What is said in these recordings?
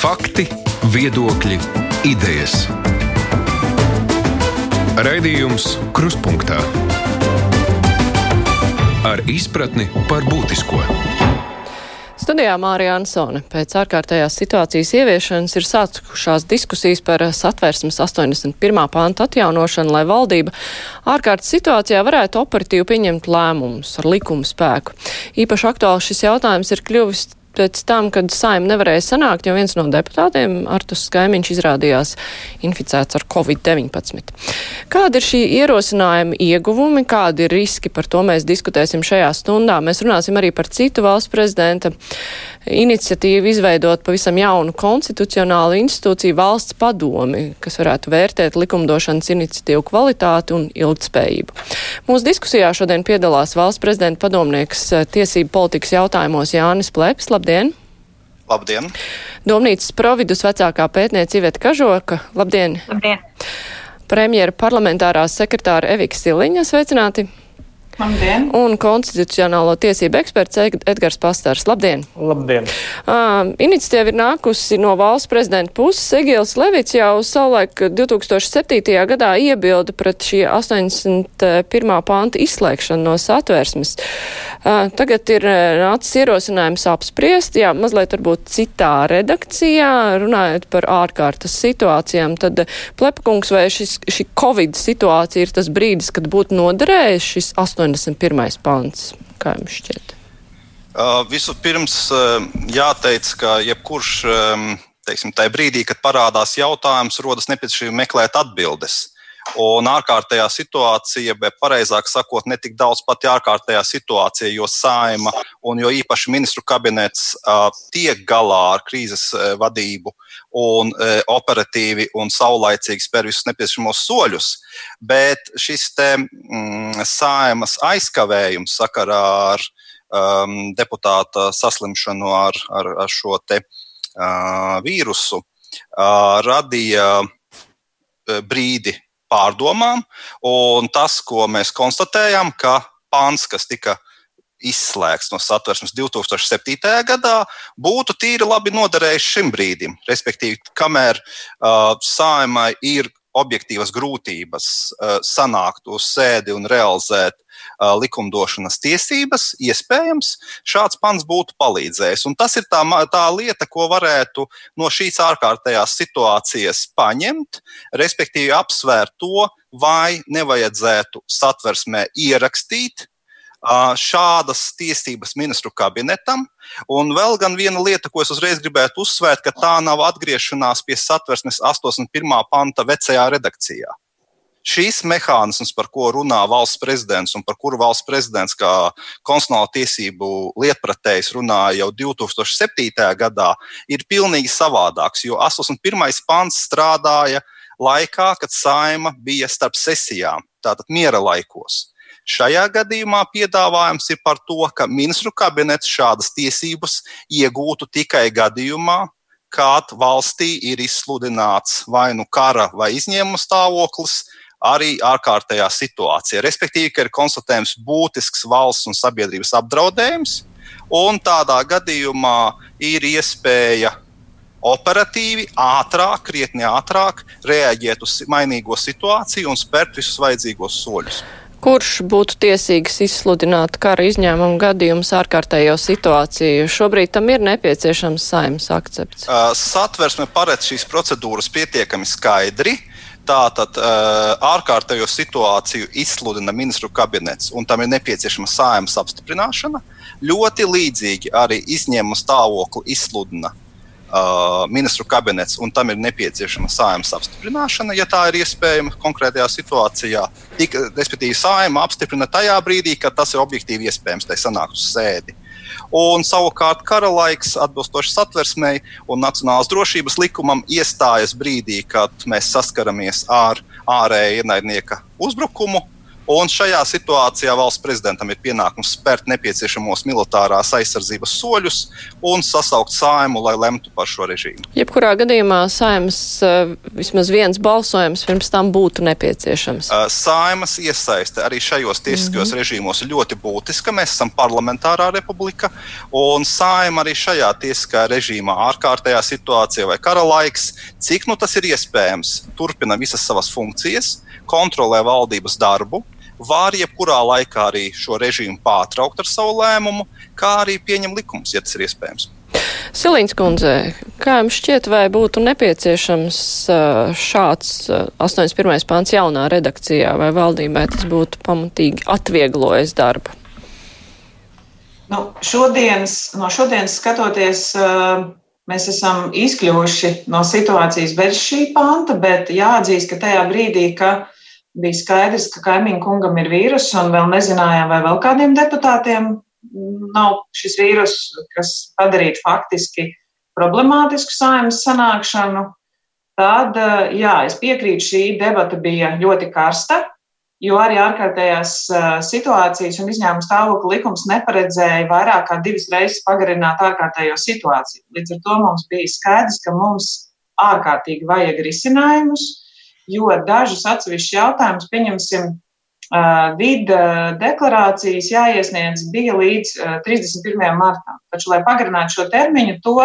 Fakti, viedokļi, idejas. Raidījums Kruspunkta ar izpratni par būtisko. Studijā Mārija Ansone pēc ārkārtējās situācijas ieviešanas ir sākušās diskusijas par satversmes 81. pānta atjaunošanu, lai valdība ārkārtas situācijā varētu operatīvi pieņemt lēmumus ar likumu spēku. Īpaši aktuāls šis jautājums ir kļuvis pēc tam, kad saima nevarēja sanākt, jo viens no deputātiem, Artus Skaimiņš, izrādījās inficēts ar covid-19. Kāda ir šī ierosinājuma ieguvumi, kādi ir riski, par to mēs diskutēsim šajā stundā. Mēs runāsim arī par citu valsts prezidenta iniciatīvu izveidot pavisam jaunu konstitucionālu institūciju valsts padomi, kas varētu vērtēt likumdošanas iniciatīvu kvalitāti un ilgtspējību. Mūsu diskusijā šodien piedalās valsts prezidenta padomnieks tiesību politikas jautājumos Jānis Pleps. Labdien! Labdien! Domnīcas providus vecākā pētniece Iveta Kažoka. Labdien! Labdien! Premjera parlamentārās sekretāra Evika Siliņa. Sveicināti! Labdien! Un konstitucionālo tiesību eksperts Edgars Pastars. Labdien! Labdien! Uh, iniciatīva ir nākusi no valsts prezidenta puses. Egils Levits jau savulaik 2007. gadā iebilda pret šī 81. panta izslēgšanu no satversmes. Uh, tagad ir nācis ierosinājums apspriest, jā, mazliet varbūt citā redakcijā, runājot par ārkārtas situācijām. Tad, Plepakungs, vai šis, šī Covid situācija ir tas brīdis, kad būtu noderējis šis 81. 81. pants. Kā jums šķiet? Uh, Vispirms uh, jāteic, ka jebkurš um, teiksim, tajā brīdī, kad parādās jautājums, rodas nepieciešamība meklēt atbildes. Un ārkārtējā situācija, bet pareizāk sakot, ne tik daudz pati ārkārtējā situācija, jo saima un jo īpaši ministru kabinets uh, tiek galā ar krīzes uh, vadību un uh, operatīvi un saulaicīgi spēr visus nepieciešamos soļus. Bet šis te mm, saimas aizkavējums sakarā ar um, deputāta saslimšanu ar, ar, ar šo te uh, vīrusu uh, radīja brīdi pārdomām. Un tas, ko mēs konstatējam, ka pāns, kas tika izslēgts no satversmes 2007. gadā, būtu tīri labi noderējis šim brīdim. Respektīvi, kamēr uh, saimai ir objektīvas grūtības uh, sanākt uz sēdi un realizēt uh, likumdošanas tiesības, iespējams, šāds pants būtu palīdzējis. Un tas ir tā, tā lieta, ko varētu no šīs ārkārtējās situācijas paņemt, respektīvi apsvērt to, vai nevajadzētu satversmē ierakstīt šādas tiesības ministru kabinetam. Un vēl viena lieta, ko es uzreiz gribētu uzsvērt, ka tā nav atgriešanās pie satversmes 81. panta vecajā redakcijā. Šīs mehānisms, par ko runā valsts prezidents un par kuru valsts prezidents kā konstitucionālo tiesību lietpratējs runāja jau 2007. gadā, ir pilnīgi savādāks. Jo 81. pants strādāja laikā, kad saima bija starp sesijām, tātad miera laikos. Šajā gadījumā piedāvājums ir par to, ka ministru kabinets šādas tiesības iegūtu tikai gadījumā, kad valstī ir izsludināts vai nu kara vai izņēmuma stāvoklis, arī ārkārtējā situācijā. Respektīvi, ka ir konstatējams būtisks valsts un sabiedrības apdraudējums, un tādā gadījumā ir iespēja operatīvi, ātrāk, krietni ātrāk reaģēt uz mainīgo situāciju un spērt visus vajadzīgos soļus. Kurš būtu tiesīgs izsludināt kara izņēmumu gadījumus ārkārtējo situāciju? Šobrīd tam ir nepieciešams saimnes akcepts. Uh, satversme paredz šīs procedūras pietiekami skaidri. Tātad uh, ārkārtējo situāciju izsludina ministru kabinets, un tam ir nepieciešama saimnes apstiprināšana. Ļoti līdzīgi arī izņēmuma stāvokli izsludina uh, ministru kabinets, un tam ir nepieciešama saimnes apstiprināšana, ja tā ir iespējama konkrētajā situācijā. Tik, respektīvi, saima apstiprina tajā brīdī, kad tas ir objektīvi iespējams, tai sanākt uz sēdi. Un savukārt kara laiks, atbilstoši satversmei un nacionālās drošības likumam, iestājas brīdī, kad mēs saskaramies ar ārēja ienaidnieka uzbrukumu Un šajā situācijā valsts prezidentam ir pienākums spērt nepieciešamos militārās aizsardzības soļus un sasaukt saimu, lai lemtu par šo režīmu. Jebkurā gadījumā saimas uh, vismaz viens balsojums pirms tam būtu nepieciešams. Uh, saimas iesaiste arī šajos tiesiskajos mm -hmm. režīmos ir ļoti būtiska. Mēs esam parlamentārā republika, un saima arī šajā tiesiskajā režīmā, ārkārtējā situācijā vai kara laiks, cik nu tas ir iespējams, turpina visas savas funkcijas kontrolē valdības darbu, var jebkurā laikā arī šo režīmu pārtraukt ar savu lēmumu, kā arī pieņem likumus, ja tas ir iespējams. Silīns kundze, kā jums šķiet, vai būtu nepieciešams šāds 81. pāns jaunā redakcijā, vai valdībai tas būtu pamatīgi atvieglojis darbu? Nu, šodienas, no šodienas skatoties, mēs esam izkļuvuši no situācijas bez šī panta, bet jāatzīst, ka tajā brīdī, ka bija skaidrs, ka kaimiņu kungam ir vīrus, un vēl nezinājām, vai vēl kādiem deputātiem nav šis vīrus, kas padarītu faktiski problemātisku saimnes sanākšanu. Tad, jā, es piekrītu, šī debata bija ļoti karsta, jo arī ārkārtējās situācijas un izņēmuma stāvokļa likums neparedzēja vairāk kā divas reizes pagarināt ārkārtējo situāciju. Līdz ar to mums bija skaidrs, ka mums ārkārtīgi vajag risinājumus jo dažus atsevišķus jautājumus, pieņemsim, vida deklarācijas jāiesniedz bija līdz 31. martam. Taču, lai pagarinātu šo termiņu, to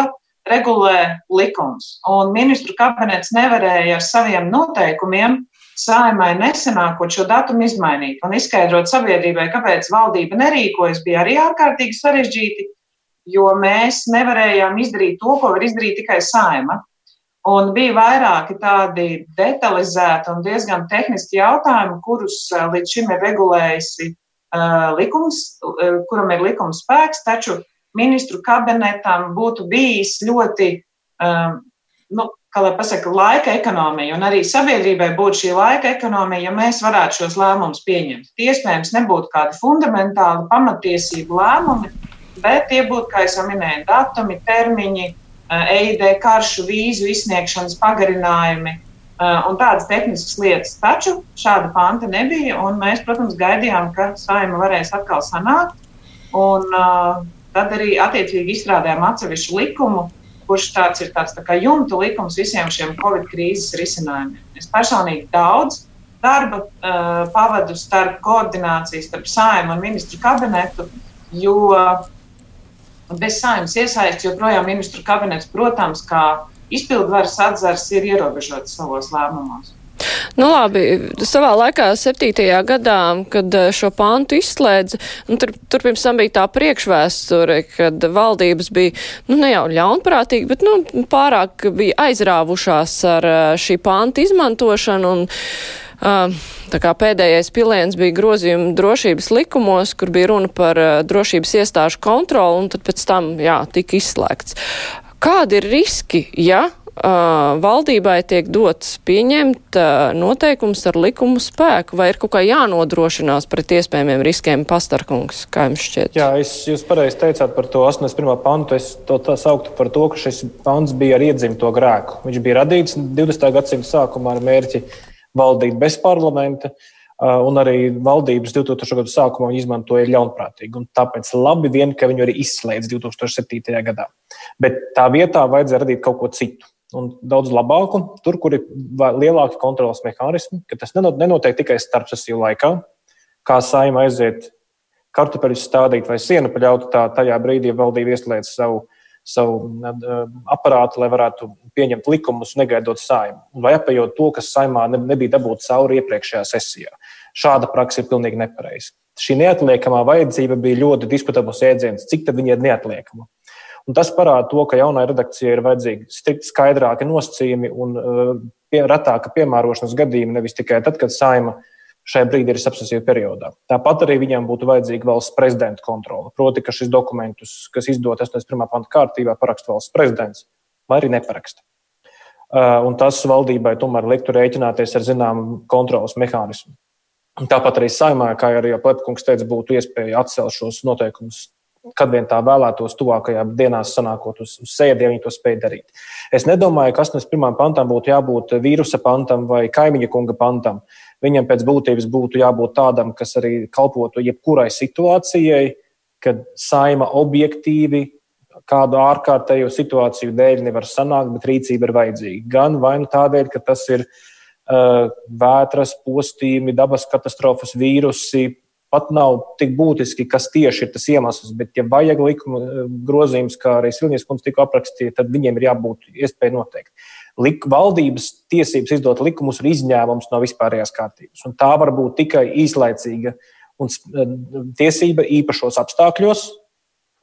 regulē likums. Un ministru kabinets nevarēja ar saviem noteikumiem saimai nesenākot šo datumu izmainīt un izskaidrot sabiedrībai, kāpēc valdība nerīkojas, bija arī ārkārtīgi sarežģīti, jo mēs nevarējām izdarīt to, ko var izdarīt tikai saima. Un bija vairāki tādi detalizēti un diezgan tehniski jautājumi, kurus eh, līdz šim ir regulējusi uh, likums, uh, kuram ir likums spēks, taču ministru kabinetam būtu bijis ļoti, um, nu, kā lai pasaka, laika ekonomija, un arī sabiedrībai būtu šī laika ekonomija, ja mēs varētu šos lēmumus pieņemt. Iespējams nebūtu kādi fundamentāli pamatiesību lēmumi, bet tie būtu, kā jau minēju, datumi, termiņi, EID karšu vīzu izsniegšanas pagarinājumi un tādas tehniskas lietas. Taču šāda panta nebija, un mēs, protams, gaidījām, ka saima varēs atkal sanākt. Un, tad arī attiecīgi izstrādājām atsevišķu likumu, kurš tāds ir tāds tā kā jumta likums visiem šiem Covid krīzes risinājumiem. Es personīgi daudz darba uh, pavadu starp koordināciju starp saimu un ministru kabinetu, jo bez saimnes iesaists, joprojām ministru kabinets, protams, kā izpildvaras atzars, ir ierobežots savos lēmumos. Nu labi, savā laikā, septītajā gadā, kad eh, šo pantu izslēdza, nu, tur, tur pirms tam bija tā priekšvēsture, kad valdības bija, nu ne jau ļaunprātīgi, bet, nu, pārāk bija aizrāvušās ar eh, šī panta izmantošanu un pēdējais piliens bija grozījuma drošības likumos, kur bija runa par drošības iestāžu kontroli, un tad pēc tam, jā, tika izslēgts. Kādi ir riski, ja uh, valdībai tiek dots pieņemt uh, noteikums ar likumu spēku, vai ir kaut kā jānodrošinās pret iespējamiem riskiem pastarkungs, kā jums šķiet? Jā, es, jūs pareizi teicāt par to 81. pantu. Es to tā sauktu par to, ka šis pants bija ar iedzimto grēku. Viņš bija radīts 20. gadsimta sākumā ar mērķi valdīt bez parlamenta. Un arī valdības 2000. gada sākumā izmantoja ļaunprātīgi. Un tāpēc labi vien, ka viņu arī izslēdz 2007. gadā. Bet tā vietā vajadzēja radīt kaut ko citu. Un daudz labāku, tur, kur ir lielāki kontrols mehānismi, ka tas nenotiek tikai starpsesiju laikā, kā saima aiziet kartupeļus stādīt vai sienu paļaut, tā tajā brīdī valdība ieslēdz savu savu aparātu, lai varētu pieņemt likumus, negaidot saimu, vai apējot to, kas saimā nebija dabūts cauri iepriekšējā sesijā. Šāda praksa ir pilnīgi nepareiza. Šī neatliekamā vajadzība bija ļoti diskutabls jēdziens, cik tad viņa ir neatliekama. Un tas parāda to, ka jaunai redakcijai ir vajadzīgi strikt skaidrāki nosacījumi un uh, pie, retāka piemērošanas gadījumi, nevis tikai tad, kad saima uh, šajā brīdī ir sapsasīju periodā. Tāpat arī viņam būtu vajadzīga valsts prezidenta kontrole. Proti, ka šis dokumentus, kas izdot 81. panta kārtībā, paraksta valsts prezidents vai arī neparaksta. Uh, un tas valdībai tomēr liktu rēķināties ar zināmu kontrolas mehānismu. Tāpat arī saimā, kā arī Plepkungs teica, būtu iespēja atcelt šos noteikumus kad vien tā vēlētos, tuvākajā dienās sanākot uz, uz sēdi, ja viņi to spēj darīt. Es nedomāju, ka 81. pantam būtu jābūt vīrusa pantam vai kaimiņa kunga pantam. Viņam pēc būtības būtu jābūt tādam, kas arī kalpotu jebkurai situācijai, kad saima objektīvi kādu ārkārtējo situāciju dēļ nevar sanākt, bet rīcība ir vajadzīga. Gan vai nu tādēļ, ka tas ir uh, vētras, postījumi, dabas katastrofas, vīrusi, pat nav tik būtiski, kas tieši ir tas iemesls. Bet, ja vajag likuma uh, grozījums, kā arī Silvijas kundze tikko aprakstīja, tad viņiem ir jābūt iespēja noteikt. Lik, valdības tiesības izdot likumus ir izņēmums no vispārējās kārtības. Un tā var būt tikai īslaicīga un uh, tiesība īpašos apstākļos,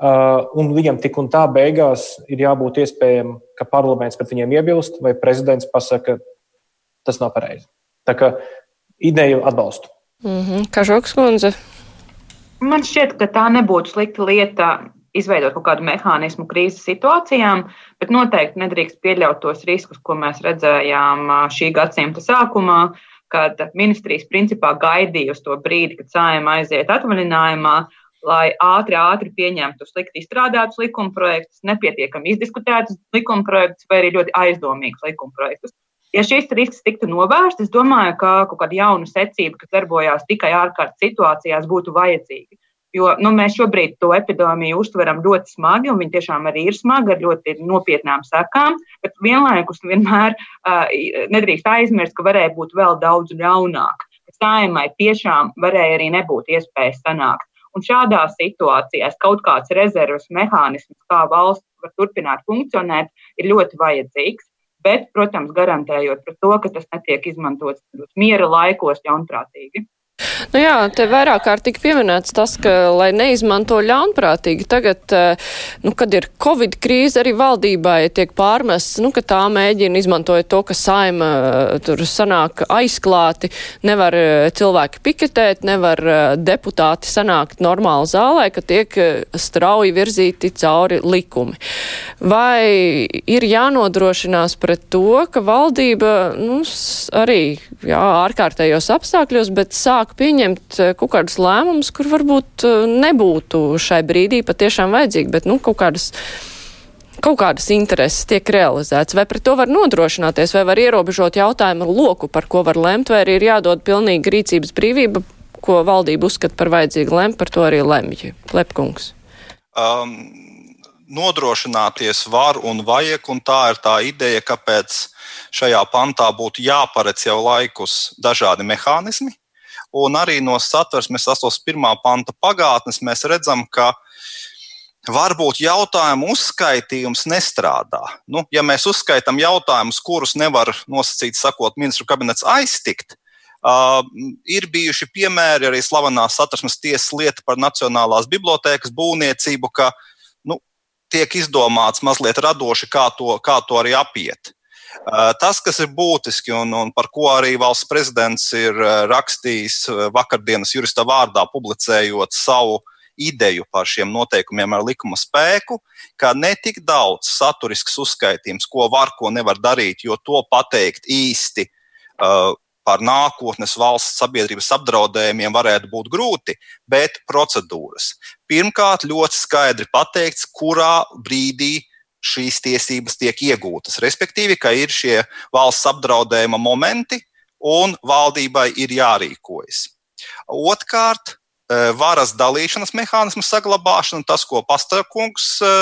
Uh, un viņam tik un tā beigās ir jābūt iespējams, ka parlaments pret viņiem iebilst, vai prezidents pasaka, ka tas nav pareizi. Tā kā ideju atbalstu. Mm -hmm. Kažoks kundze. Man šķiet, ka tā nebūtu slikta lieta izveidot kaut kādu mehānismu krīzes situācijām, bet noteikti nedrīkst pieļaut tos riskus, ko mēs redzējām šī gadsimta sākumā, kad ministrijas principā gaidīja uz to brīdi, kad sājuma aiziet atvaļinājumā, lai ātri, ātri pieņemtu slikti izstrādātus likumprojektus, nepietiekami izdiskutētus likumprojektus vai arī ļoti aizdomīgus likumprojektus. Ja šis risks tiktu novērsts, es domāju, ka kaut kāda jauna secība, kas darbojās tikai ārkārtas situācijās, būtu vajadzīga. Jo nu, mēs šobrīd to epidēmiju uztveram ļoti smagi, un viņa tiešām arī ir smaga ar ļoti nopietnām sekām. Bet vienlaikus vienmēr uh, nedrīkst aizmirst, ka varēja būt vēl daudz ļaunāk. Sājumai tiešām varēja arī nebūt iespējas sanākt. Un šādās situācijās kaut kāds rezerves mehānisms, kā valsts var turpināt funkcionēt, ir ļoti vajadzīgs. Bet, protams, garantējot par to, ka tas netiek izmantots miera laikos ļaunprātīgi. Nu jā, te vairāk kārt tika pieminēts tas, ka, lai neizmanto ļaunprātīgi, tagad, eh, nu, kad ir Covid krīze, arī valdībai tiek pārmests, nu, ka tā mēģina izmantojot to, ka saima eh, tur sanāk aizklāti, nevar eh, cilvēki piketēt, nevar deputāti sanākt normāli zālē, ka tiek strauji virzīti cauri likumi. Vai ir jānodrošinās pret to, ka valdība, nu, arī, jā, ārkārtējos apstākļos, bet sāk sāk pieņemt eh, kaut kādus lēmumus, kur varbūt eh, nebūtu šai brīdī patiešām vajadzīgi, bet, nu, kaut kādas kaut kādas intereses tiek realizētas, vai pret to var nodrošināties, vai var ierobežot jautājumu loku, par ko var lemt, vai arī ir jādod pilnīgi rīcības brīvība, ko valdība uzskata par vajadzīgu lemt, par to arī lemj. Lepkungs. Um, nodrošināties var un vajag, un tā ir tā ideja, kāpēc šajā pantā būtu jāparedz jau laikus dažādi mehānismi, Un arī no satversmes 81. panta pagātnes mēs redzam, ka varbūt jautājumu uzskaitījums nestrādā. Nu, ja mēs uzskaitām jautājumus, kurus nevar nosacīt, sakot, ministru kabinets aiztikt, Uh, ir bijuši piemēri arī slavenā satversmes tiesas lieta par Nacionālās bibliotēkas būvniecību, ka nu, tiek izdomāts mazliet radoši, kā to, kā to arī apiet. Eh, tas, kas ir būtiski un, un par ko arī valsts prezidents ir eh, rakstījis eh, vakardienas jurista vārdā, publicējot savu ideju par šiem noteikumiem ar likuma spēku, ka ne tik daudz saturisks uzskaitījums, ko var, ko nevar darīt, jo to pateikt īsti uh, par nākotnes valsts sabiedrības apdraudējumiem varētu būt grūti, bet procedūras. Pirmkārt, ļoti skaidri pateikts, kurā brīdī šīs tiesības tiek iegūtas. Respektīvi, ka ir šie valsts apdraudējuma momenti un valdībai ir jārīkojas. Otkārt, e, varas dalīšanas mehānismu saglabāšana, tas, ko Pastāvkungs e,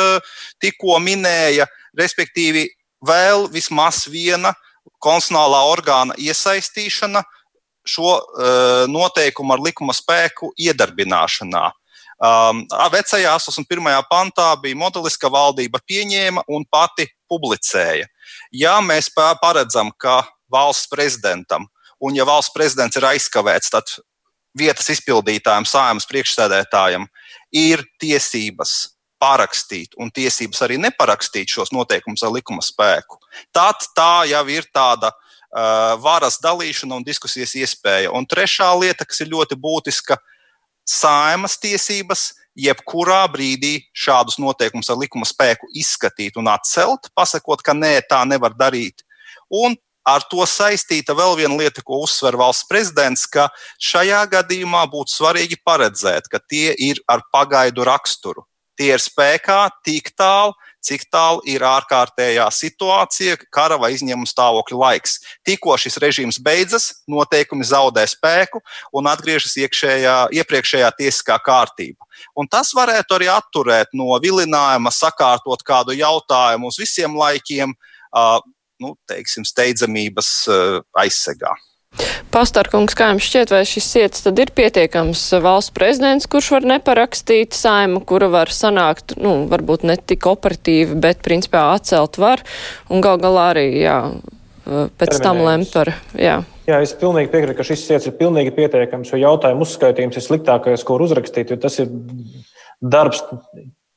tikko minēja, respektīvi, vēl vismaz viena konstitucionālā orgāna iesaistīšana šo e, noteikumu ar likuma spēku iedarbināšanā. Um, vecajā 81. pantā bija modelis, ka valdība pieņēma un pati publicēja. Ja mēs paredzam, ka valsts prezidentam, un ja valsts prezidents ir aizkavēts, tad vietas izpildītājiem, sājumas priekšsēdētājiem ir tiesības parakstīt un tiesības arī neparakstīt šos noteikumus ar likuma spēku, tad tā jau ir tāda uh, varas dalīšana un diskusijas iespēja. Un trešā lieta, kas ir ļoti būtiska, saimas tiesības jebkurā brīdī šādus noteikumus ar likuma spēku izskatīt un atcelt, pasakot, ka nē, tā nevar darīt. Un ar to saistīta vēl viena lieta, ko uzsver valsts prezidents, ka šajā gadījumā būtu svarīgi paredzēt, ka tie ir ar pagaidu raksturu. Tie ir spēkā tik tālu, cik tālu ir ārkārtējā situācija, kara vai izņēmuma stāvokļa laiks. Tikko šis režīms beidzas, noteikumi zaudē spēku un atgriežas iekšējā, iepriekšējā tiesiskā kārtība. Un tas varētu arī atturēt no vilinājuma sakārtot kādu jautājumu uz visiem laikiem, nu, teiksim, steidzamības aizsegā. Pastarkungs, kā jums šķiet, vai šis iets tad ir pietiekams valsts prezidents, kurš var neparakstīt saimu, kura var sanākt, nu, varbūt ne tik operatīvi, bet principā atcelt var, un gal galā arī, jā, pēc tam lemt par, jā. Jā, es pilnīgi piekrītu, ka šis iets ir pilnīgi pietiekams, jo jautājumu uzskaitījums ir sliktākais, ko uzrakstīt, jo tas ir darbs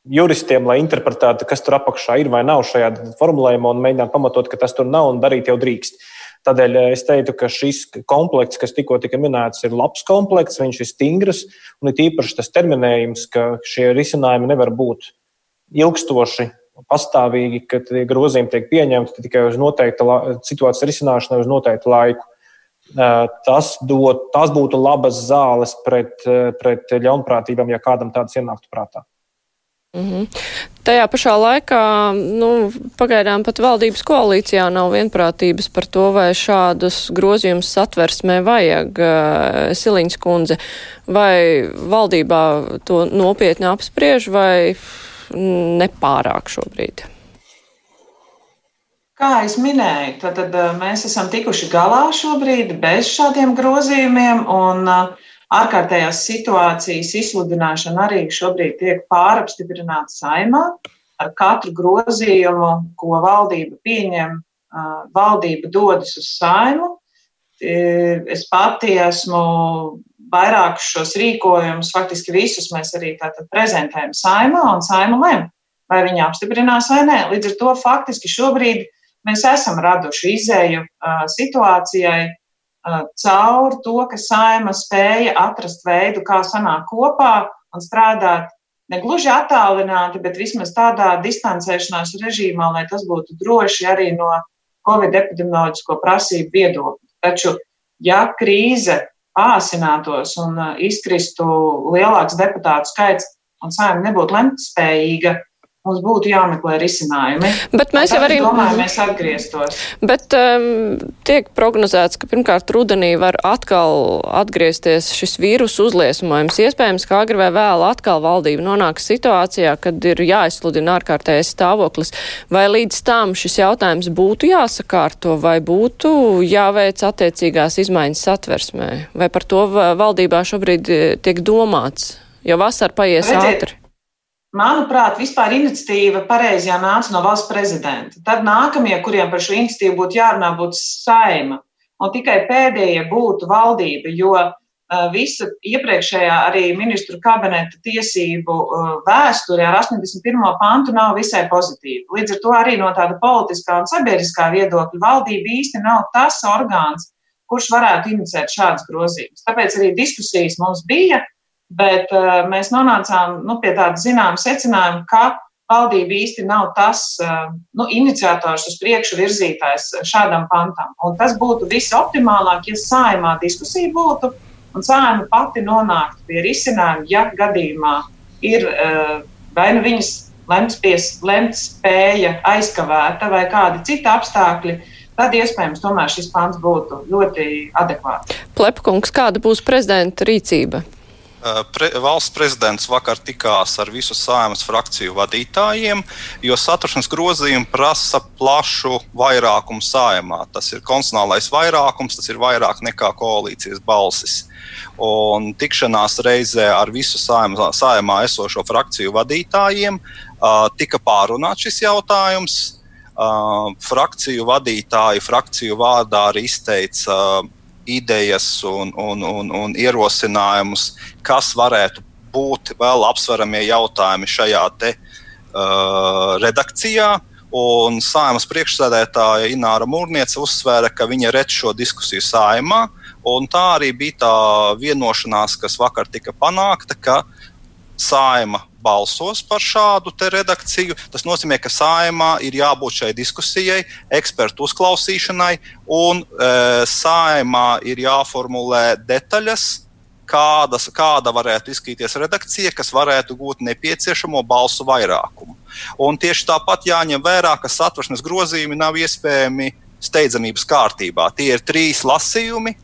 juristiem, lai interpretētu, kas tur apakšā ir vai nav šajā formulējumā, un mēģināt pamatot, ka tas tur nav un darīt jau drīkst. Tādēļ eh, es teiktu, ka šis komplekss, kas tikko tika minēts, ir labs komplekss, viņš ir stingrs un ir īpaši tas terminējums, ka šie risinājumi nevar būt ilgstoši. Pastāvīgi, kad grozījumi tiek pieņemti tikai uz noteikta situācijas risināšanu, uz noteiktu laiku. Eh, tas, dot, tas būtu labas zāles pret, eh, pret ļaunprātībām, ja kādam tāds ienāktu prātā. Mm -hmm. Tajā pašā laikā nu, pagaidām pat valdības koalīcijā nav vienprātības par to, vai šādus grozījumus satversmē vajag uh, Siliņas kundze. Vai valdībā to nopietni apspriež vai nepārāk šobrīd? Kā jau minēju, tad, tad mēs esam tikuši galā šobrīd bez šādiem grozījumiem. Un, uh, ārkārtējās situācijas izsludināšana arī šobrīd tiek pārapstiprināta saimā. Ar katru grozījumu, ko valdība pieņem, valdība dodas uz saimu. Es pati esmu vairākus šos rīkojumus, faktiski visus mēs arī prezentējam saimā, un saima lem, vai viņi apstiprinās vai nē. Līdz ar to faktiski šobrīd mēs esam raduši izēju situācijai, caur to, ka saima spēja atrast veidu, kā sanākt kopā un strādāt ne gluži attālināti, bet vismaz tādā distancēšanās režīmā, lai tas būtu droši arī no Covid epidemioloģisko prasību viedokļa. Taču, ja krīze āsinātos un izkristu lielāks deputātu skaits un saima nebūtu lemtspējīga, Mums būtu jāmeklē risinājumi. Bet mēs jau arī domājam, mēs atgrieztos. Bet um, tiek prognozēts, ka pirmkārt rudenī var atkal atgriezties šis vīrusu uzliesmojums. Iespējams, ka agri vai vēl atkal valdība nonāks situācijā, kad ir jāizsludina ārkārtējais stāvoklis. Vai līdz tam šis jautājums būtu jāsakārto vai būtu jāveic attiecīgās izmaiņas satversmē? Vai par to valdībā šobrīd eh, tiek domāts? Jo vasara paies Redziet. ātri. Manuprāt, vispār iniciatīva pareizajā nāca no valsts prezidenta. Tad nākamie, kuriem par šo iniciatīvu būtu jārunā, būtu saima. Un tikai pēdējie būtu valdība, jo visa iepriekšējā arī ministru kabineta tiesību vēsture ar 81. pantu nav visai pozitīva. Līdz ar to arī no tāda politiskā un sabiedriskā viedokļa valdība īsti nav tas orgāns, kurš varētu inicēt šādas grozījumus. Tāpēc arī diskusijas mums bija bet uh, mēs nonācām nu, pie tāda zināma secinājuma, ka valdība īsti nav tas uh, nu, iniciators uz priekšu virzītājs šādam pantam. Un tas būtu visoptimālāk, ja saimā diskusija būtu un saima pati nonāktu pie risinājuma, ja gadījumā ir uh, vai nu viņas lemts spēja aizkavēta vai kādi citi apstākļi. Tad iespējams, tomēr šis pants būtu ļoti adekvāts. Plepkungs, kāda būs prezidenta rīcība? Eh, pre, valsts prezidents vakar tikās ar visu sājumas frakciju vadītājiem, jo satversmes grozījumi prasa plašu vairākumu sājumā. Tas ir konstitucionālais vairākums, tas ir vairāk nekā koalīcijas balsis. Un tikšanās reizē ar visu sājumā esošo frakciju vadītājiem uh, tika pārunāts šis jautājums. Uh, frakciju vadītāji frakciju vārdā arī izteica uh, idejas un, un, un, un ierosinājumus, kas varētu būt vēl apsveramie jautājumi šajā te, uh, redakcijā. Un sājumas priekšsēdētāja Ināra Mūrniece uzsvēra, ka viņa redz šo diskusiju sājumā. Tā arī bija tā vienošanās, kas vakar tika panākta, ka saima balsos par šādu redakciju. Tas nozīmē, ka saimā ir jābūt šai diskusijai, ekspertu uzklausīšanai, un e, saimā ir jāformulē detaļas, kādas, kāda varētu izskatīties redakcija, kas varētu gūt nepieciešamo balsu vairākumu. Un tieši tāpat jāņem vērā, ka satversmes grozījumi nav iespējami steidzamības kārtībā. Tie ir trīs lasījumi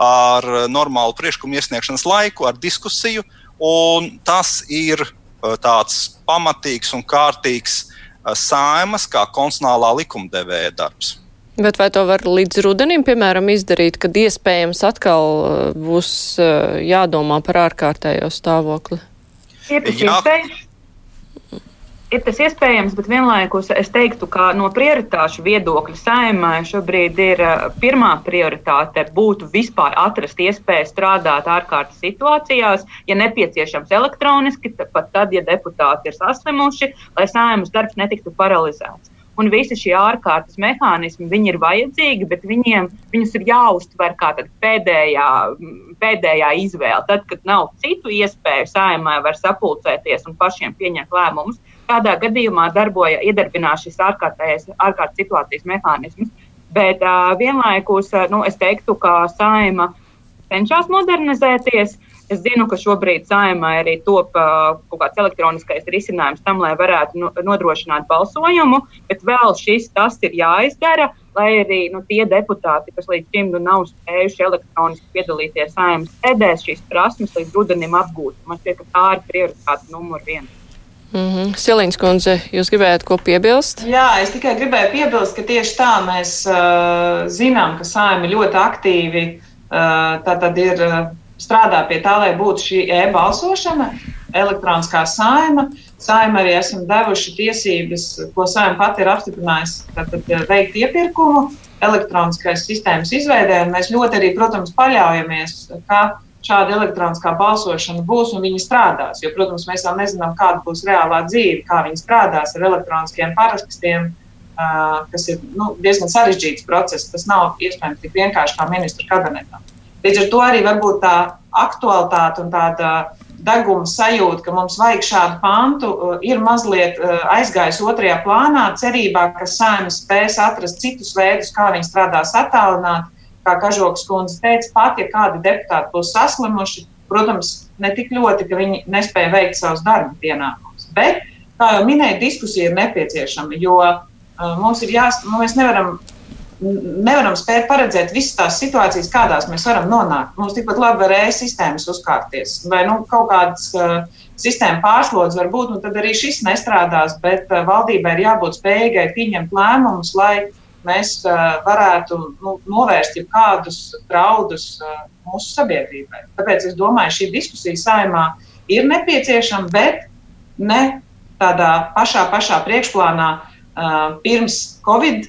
ar normālu priekšlikumu iesniegšanas laiku, ar diskusiju, un tas ir tāds pamatīgs un kārtīgs saimas kā konstitucionālā likumdevēja darbs. Bet vai to var līdz rudenim, piemēram, izdarīt, kad iespējams atkal būs jādomā par ārkārtējo stāvokli? Ir iespējams ir tas iespējams, bet vienlaikus es teiktu, ka no prioritāšu viedokļa saimai šobrīd ir eh, pirmā prioritāte būtu vispār atrast iespēju strādāt ārkārtas situācijās, ja nepieciešams elektroniski, pat tad, ja deputāti ir saslimuši, lai saimas darbs netiktu paralizēts. Un visi šie ārkārtas mehānismi ir vajadzīgi, bet viņiem, viņus ir jāuztver kā pēdējā, pēdējā izvēle. Tad, kad nav citu iespēju, saimai var sapulcēties un pašiem pieņemt lēmumus, kādā gadījumā darboja iedarbinās šis ārkārtējais, ārkārtas situācijas mehānisms. Bet uh, vienlaikus uh, nu, es teiktu, ka saima cenšas modernizēties. Es zinu, ka šobrīd saimā arī top uh, kaut kāds elektroniskais risinājums tam, lai varētu nu, nodrošināt balsojumu, bet vēl šis tas ir jāizdara, lai arī nu, tie deputāti, kas līdz šim nu, nav spējuši elektroniski piedalīties saimnes sēdēs, šīs prasmes līdz rudenim apgūt. Man šķiet, ka tā ir prioritāte numur viens. Mm -hmm. Silīns kundze, jūs gribējāt ko piebilst? Jā, es tikai gribēju piebilst, ka tieši tā mēs uh, zinām, ka saimi ļoti aktīvi uh, tātad ir uh, strādā pie tā, lai būtu šī e-balsošana, elektroniskā saima. Saima arī esam devuši tiesības, ko saima pati ir apstiprinājusi, tātad veikt iepirkumu elektroniskais sistēmas izveidē. Mēs ļoti arī, protams, paļaujamies, ka šāda elektroniskā balsošana būs un viņi strādās. Jo, protams, mēs vēl nezinām, kāda būs reālā dzīve, kā viņi strādās ar elektroniskiem parakstiem, kas ir nu, diezgan sarežģīts process. Tas nav iespējams tik vienkārši kā ministra kabinetā. Līdz ar to arī varbūt tā aktualitāte un tāda deguma sajūta, ka mums vajag šādu pantu, ir mazliet aizgājusi otrajā plānā, cerībā, ka saimnes spēs atrast citus veidus, kā viņi strādās attālināti kā Kažoks kundze teica, pat ja kādi deputāti būs saslimuši, protams, ne tik ļoti, ka viņi nespēja veikt savus darba pienākumus. Bet, kā jau minēju, diskusija ir nepieciešama, jo uh, mums ir jāsaka, nu, mēs nevaram, nevaram spēt paredzēt visas tās situācijas, kādās mēs varam nonākt. Mums tikpat labi var e-sistēmas uzkārties, vai nu, kaut kādas uh, sistēma pārslodzi var būt, un tad arī šis nestrādās, bet uh, valdībai ir jābūt spējīgai pieņemt lēmumus, lai mēs varētu nu, novērst jebkādus draudus mūsu sabiedrībai. Tāpēc es domāju, šī diskusija saimā ir nepieciešama, bet ne tādā pašā, pašā priekšplānā pirms Covid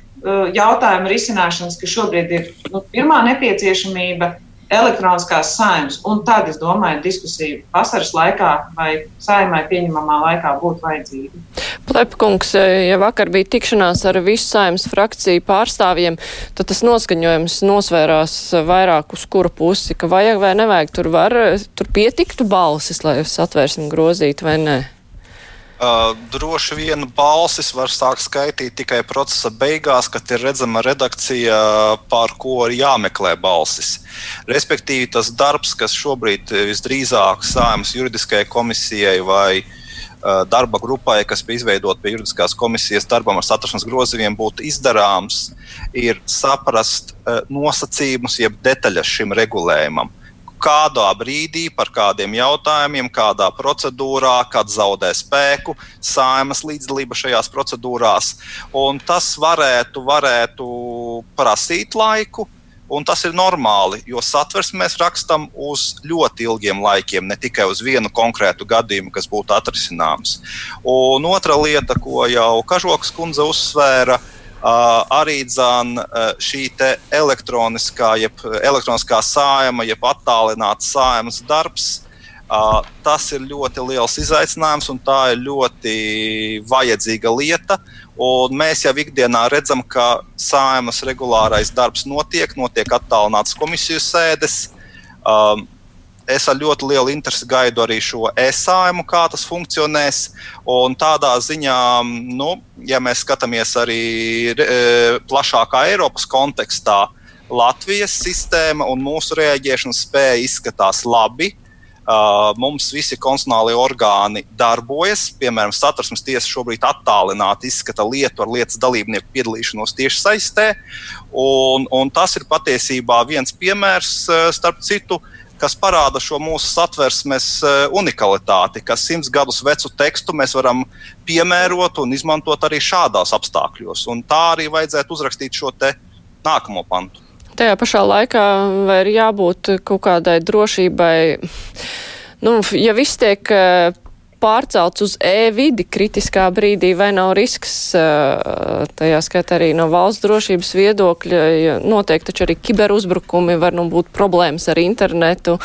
jautājuma risināšanas, ka šobrīd ir nu, pirmā nepieciešamība elektroniskās saimnes. Un tad, es domāju, diskusija vasaras laikā vai saimai pieņemamā laikā būtu vajadzīga. Plepkungs, ja vakar bija tikšanās ar visu saimnes frakciju pārstāvjiem, tad tas noskaņojums nosvērās vairāk uz kuru pusi, ka vajag vai nevajag, tur var, tur pietiktu balsis, lai satvērsim grozīt vai nē. Uh, droši vien balsis var sākt skaitīt tikai procesa beigās, kad ir redzama redakcija, pār ko ir jāmeklē balsis. Respektīvi, tas darbs, kas šobrīd visdrīzāk sājumas juridiskajai komisijai vai uh, darba grupai, kas bija izveidota pie juridiskās komisijas darbam ar satversmes grozījumiem, būtu izdarāms, ir saprast uh, nosacījumus, jeb detaļas šim regulējumam kādā brīdī, par kādiem jautājumiem, kādā procedūrā, kad zaudē spēku saimas līdzdalība šajās procedūrās. Un tas varētu, varētu prasīt laiku. Un tas ir normāli, jo satversmi mēs rakstām uz ļoti ilgiem laikiem, ne tikai uz vienu konkrētu gadījumu, kas būtu atrisināms. Un otra lieta, ko jau Kažokas kundze uzsvēra, ir arī dzan, šī elektroniskā, jeb elektroniskā sājuma, jeb attālināta sājumas darbs. Tas ir ļoti liels izaicinājums un tā ir ļoti vajadzīga lieta. Un mēs jau ikdienā redzam, ka sājumas regulārais darbs notiek, notiek attālināts komisiju sēdes. Um, es ar ļoti lielu interesi gaidu arī šo esājumu, kā tas funkcionēs. Un tādā ziņā, nu, ja mēs skatāmies arī e, plašākā Eiropas kontekstā, Latvijas sistēma un mūsu rēģēšanas spēja izskatās labi. Uh, mums visi konstitucionālie orgāni darbojas. Piemēram, satversmes tiesa šobrīd attālināti izskata lietu ar lietas dalībnieku piedalīšanos tieši saistē. Un, un tas ir patiesībā viens piemērs, uh, starp citu, kas parāda šo mūsu satversmes uh, unikalitāti, ka simts gadus vecu tekstu mēs varam piemērot un izmantot arī šādos apstākļos. Un tā arī vajadzētu uzrakstīt šo nākamo pantu. Tajā pašā laikā vai ir jābūt kaut kādai drošībai, nu, ja viss tiek eh, pārcelts uz e-vidi kritiskā brīdī, vai nav risks, eh, tajā skaitā arī no valsts drošības viedokļa, noteikti taču arī kiberuzbrukumi var nu būt problēmas ar internetu,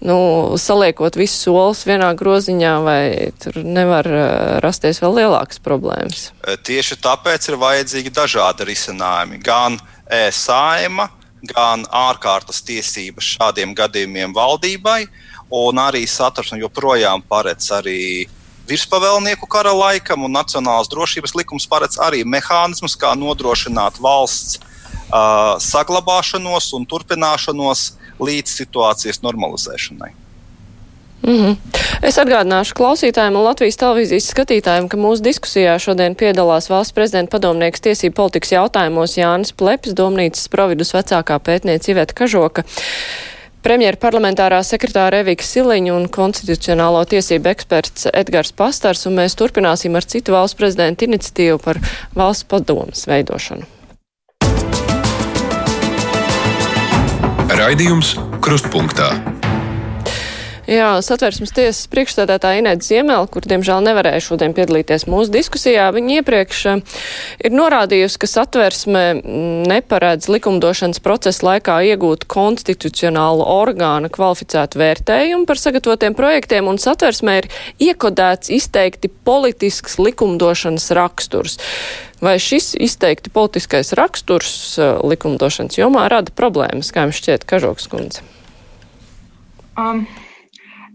nu, saliekot visus solus vienā groziņā, vai tur nevar eh, rasties vēl lielākas problēmas? Tieši tāpēc ir vajadzīgi dažādi risinājumi. Gan e-saima, gan ārkārtas tiesības šādiem gadījumiem valdībai, un arī satversme joprojām paredz arī virspavēlnieku kara laikam, un Nacionālās drošības likums paredz arī mehānismus, kā nodrošināt valsts uh, saglabāšanos un turpināšanos līdz situācijas normalizēšanai. Mm -hmm. Es atgādināšu klausītājiem un Latvijas televīzijas skatītājiem, ka mūsu diskusijā šodien piedalās valsts prezidenta padomnieks tiesību politikas jautājumos Jānis Pleps, domnīcas providus vecākā pētniece Iveta Kažoka. Premjera parlamentārā sekretāra Evika Siliņa un konstitucionālo tiesību eksperts Edgars Pastars, un mēs turpināsim ar citu valsts prezidenta iniciatīvu par valsts padomas veidošanu. Raidījums Krustpunktā. Jā, satversmes tiesas priekšstādātāja Inēta Ziemela, kur diemžēl nevarēja šodien piedalīties mūsu diskusijā, viņa iepriekš eh, ir norādījusi, ka satversme mm, neparedz likumdošanas procesa laikā iegūt konstitucionālu orgānu kvalificētu vērtējumu par sagatavotiem projektiem, un satversmē ir iekodēts izteikti politisks likumdošanas raksturs. Vai šis izteikti politiskais raksturs eh, likumdošanas jomā rada problēmas, kā jums šķiet, Kažoks kundze? Um.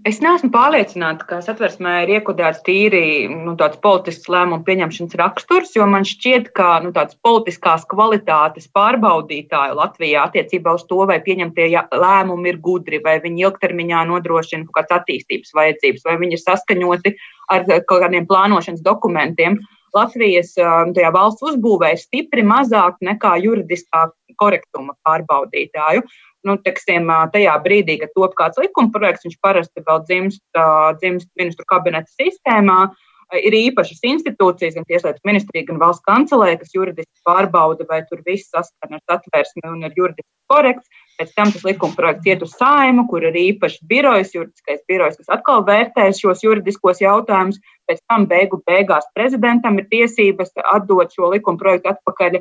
Es neesmu pārliecināta, ka satversmē ir iekodēts tīri nu, tāds politisks lēmumu pieņemšanas raksturs, jo man šķiet, ka nu, tāds politiskās kvalitātes pārbaudītāju Latvijā attiecībā uz to, vai pieņemtie lēmumi ir gudri, vai viņi ilgtermiņā nodrošina kaut kādas attīstības vajadzības, vai viņi ir saskaņoti ar kaut kādiem plānošanas dokumentiem. Latvijas tajā valsts uzbūvē ir stipri mazāk nekā juridiskā korektuma pārbaudītāju nu, teksim, tajā brīdī, kad top kāds likuma projekts, viņš parasti vēl dzimst, dzimst ministru kabineta sistēmā. Ir īpašas institūcijas, gan Tieslietu ministrija, gan valsts kancelē, kas juridiski pārbauda, vai tur viss saskan ar satversmi un ir juridiski korekts. Pēc tam tas likuma projekts iet uz saimu, kur ir īpašs birojs, juridiskais birojs, kas atkal vērtēs šos juridiskos jautājumus pēc tam beigu beigās prezidentam ir tiesības atdot šo likuma projektu atpakaļ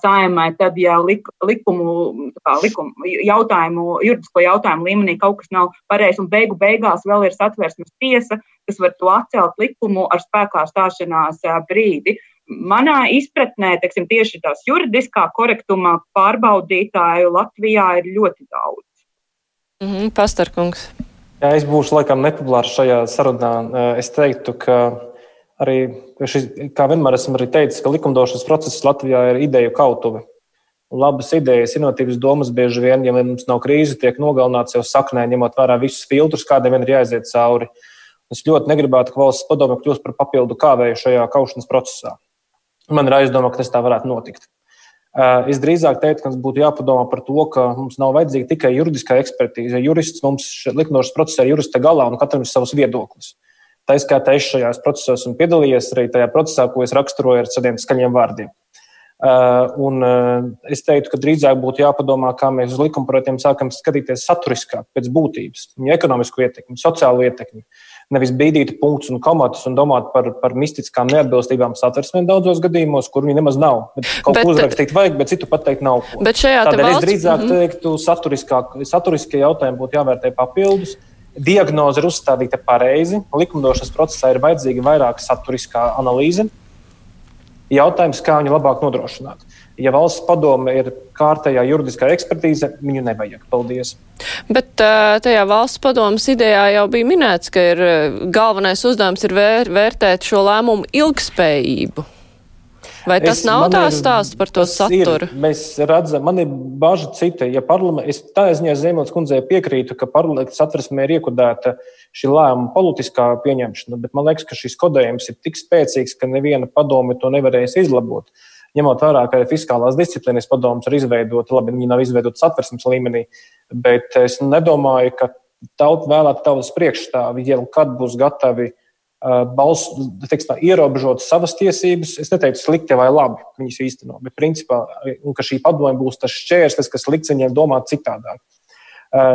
saimai, tad, ja lik, likumu, kā, likumu jautājumu, juridisko jautājumu līmenī kaut kas nav pareizs, un beigu beigās vēl ir satversmes tiesa, kas var to atcelt likumu ar spēkā stāšanās brīdi. Manā izpratnē, teiksim, tieši tās juridiskā korektuma pārbaudītāju Latvijā ir ļoti daudz. Mm -hmm, Pastarkungs. Jā, es būšu laikam nepopulārs šajā sarunā. Es teiktu, ka arī, šis, kā vienmēr esmu arī teicis, ka likumdošanas process Latvijā ir ideju kautuve. Un labas idejas, inovatīvas domas bieži vien, ja mums nav krīze, tiek nogalināts jau saknē, ņemot vērā visus filtrus, kādiem ir jāiziet cauri. Es ļoti negribētu, ka valsts padome kļūst par papildu kāvēju šajā kaušanas procesā. Man ir aizdomā, ka tas tā varētu notikt. Eh, es drīzāk teiktu, ka mums būtu jāpadomā par to, ka mums nav vajadzīga tikai juridiskā ekspertīze. Jurists mums likumdošanas procesā ir jurista galā un katram ir savs viedoklis. Tā izskaitā es šajās procesos un piedalījies arī tajā procesā, ko es raksturoju ar saviem skaļiem vārdiem. Uh, un, uh, es teiktu, ka drīzāk būtu jāpadomā, kā mēs uz likumprojektiem sākam skatīties saturiskāk, pēc būtības, viņu ekonomisku ietekmi, sociālo ietekmi. Uh, nevis bīdīt punktus un komatus un domāt par, par mistiskām neatbilstībām satversmē daudzos gadījumos, kur viņi nemaz nav. Bet kaut bet, ko uzrakstīt vajag, bet citu pateikt nav. Ko. Bet šajā Tādēļ valsts... es drīzāk mm -hmm. teiktu, saturiskie jautājumi būtu jāvērtē papildus. Diagnoze ir uzstādīta pareizi. Likumdošanas procesā ir vajadzīga vairāk saturiskā analīze. Jautājums, kā viņu labāk nodrošināt. Ja valsts padome ir kārtējā juridiskā ekspertīze, viņu nevajag. Paldies! Bet tajā valsts padomas idejā jau bija minēts, ka ir galvenais uzdevums ir vēr, vērtēt šo lēmumu ilgspējību. Vai tas es, nav tā stāsts par to saturu? Ir, mēs redzam, man ir bažas cita. Ja es tā ziņā Ziemeļs kundzei piekrītu, ka parlaments satversmē ir iekodēta šī lēmuma politiskā pieņemšana, bet man liekas, ka šis kodējums ir tik spēcīgs, ka neviena padome to nevarēs izlabot. Ņemot vērā, ka fiskālās disciplīnas padomus ir izveidota, labi, viņi nav izveidoti satversmes līmenī, bet es nedomāju, ka tauta vēlēta tautas priekšstāvi jau kad būs gatavi uh, balss, teiksim, ierobežot savas tiesības. Es neteiktu slikti vai labi, viņas īsteno, bet principā, un ka šī padome būs tas šķērslis, kas liks viņiem domāt citādāk.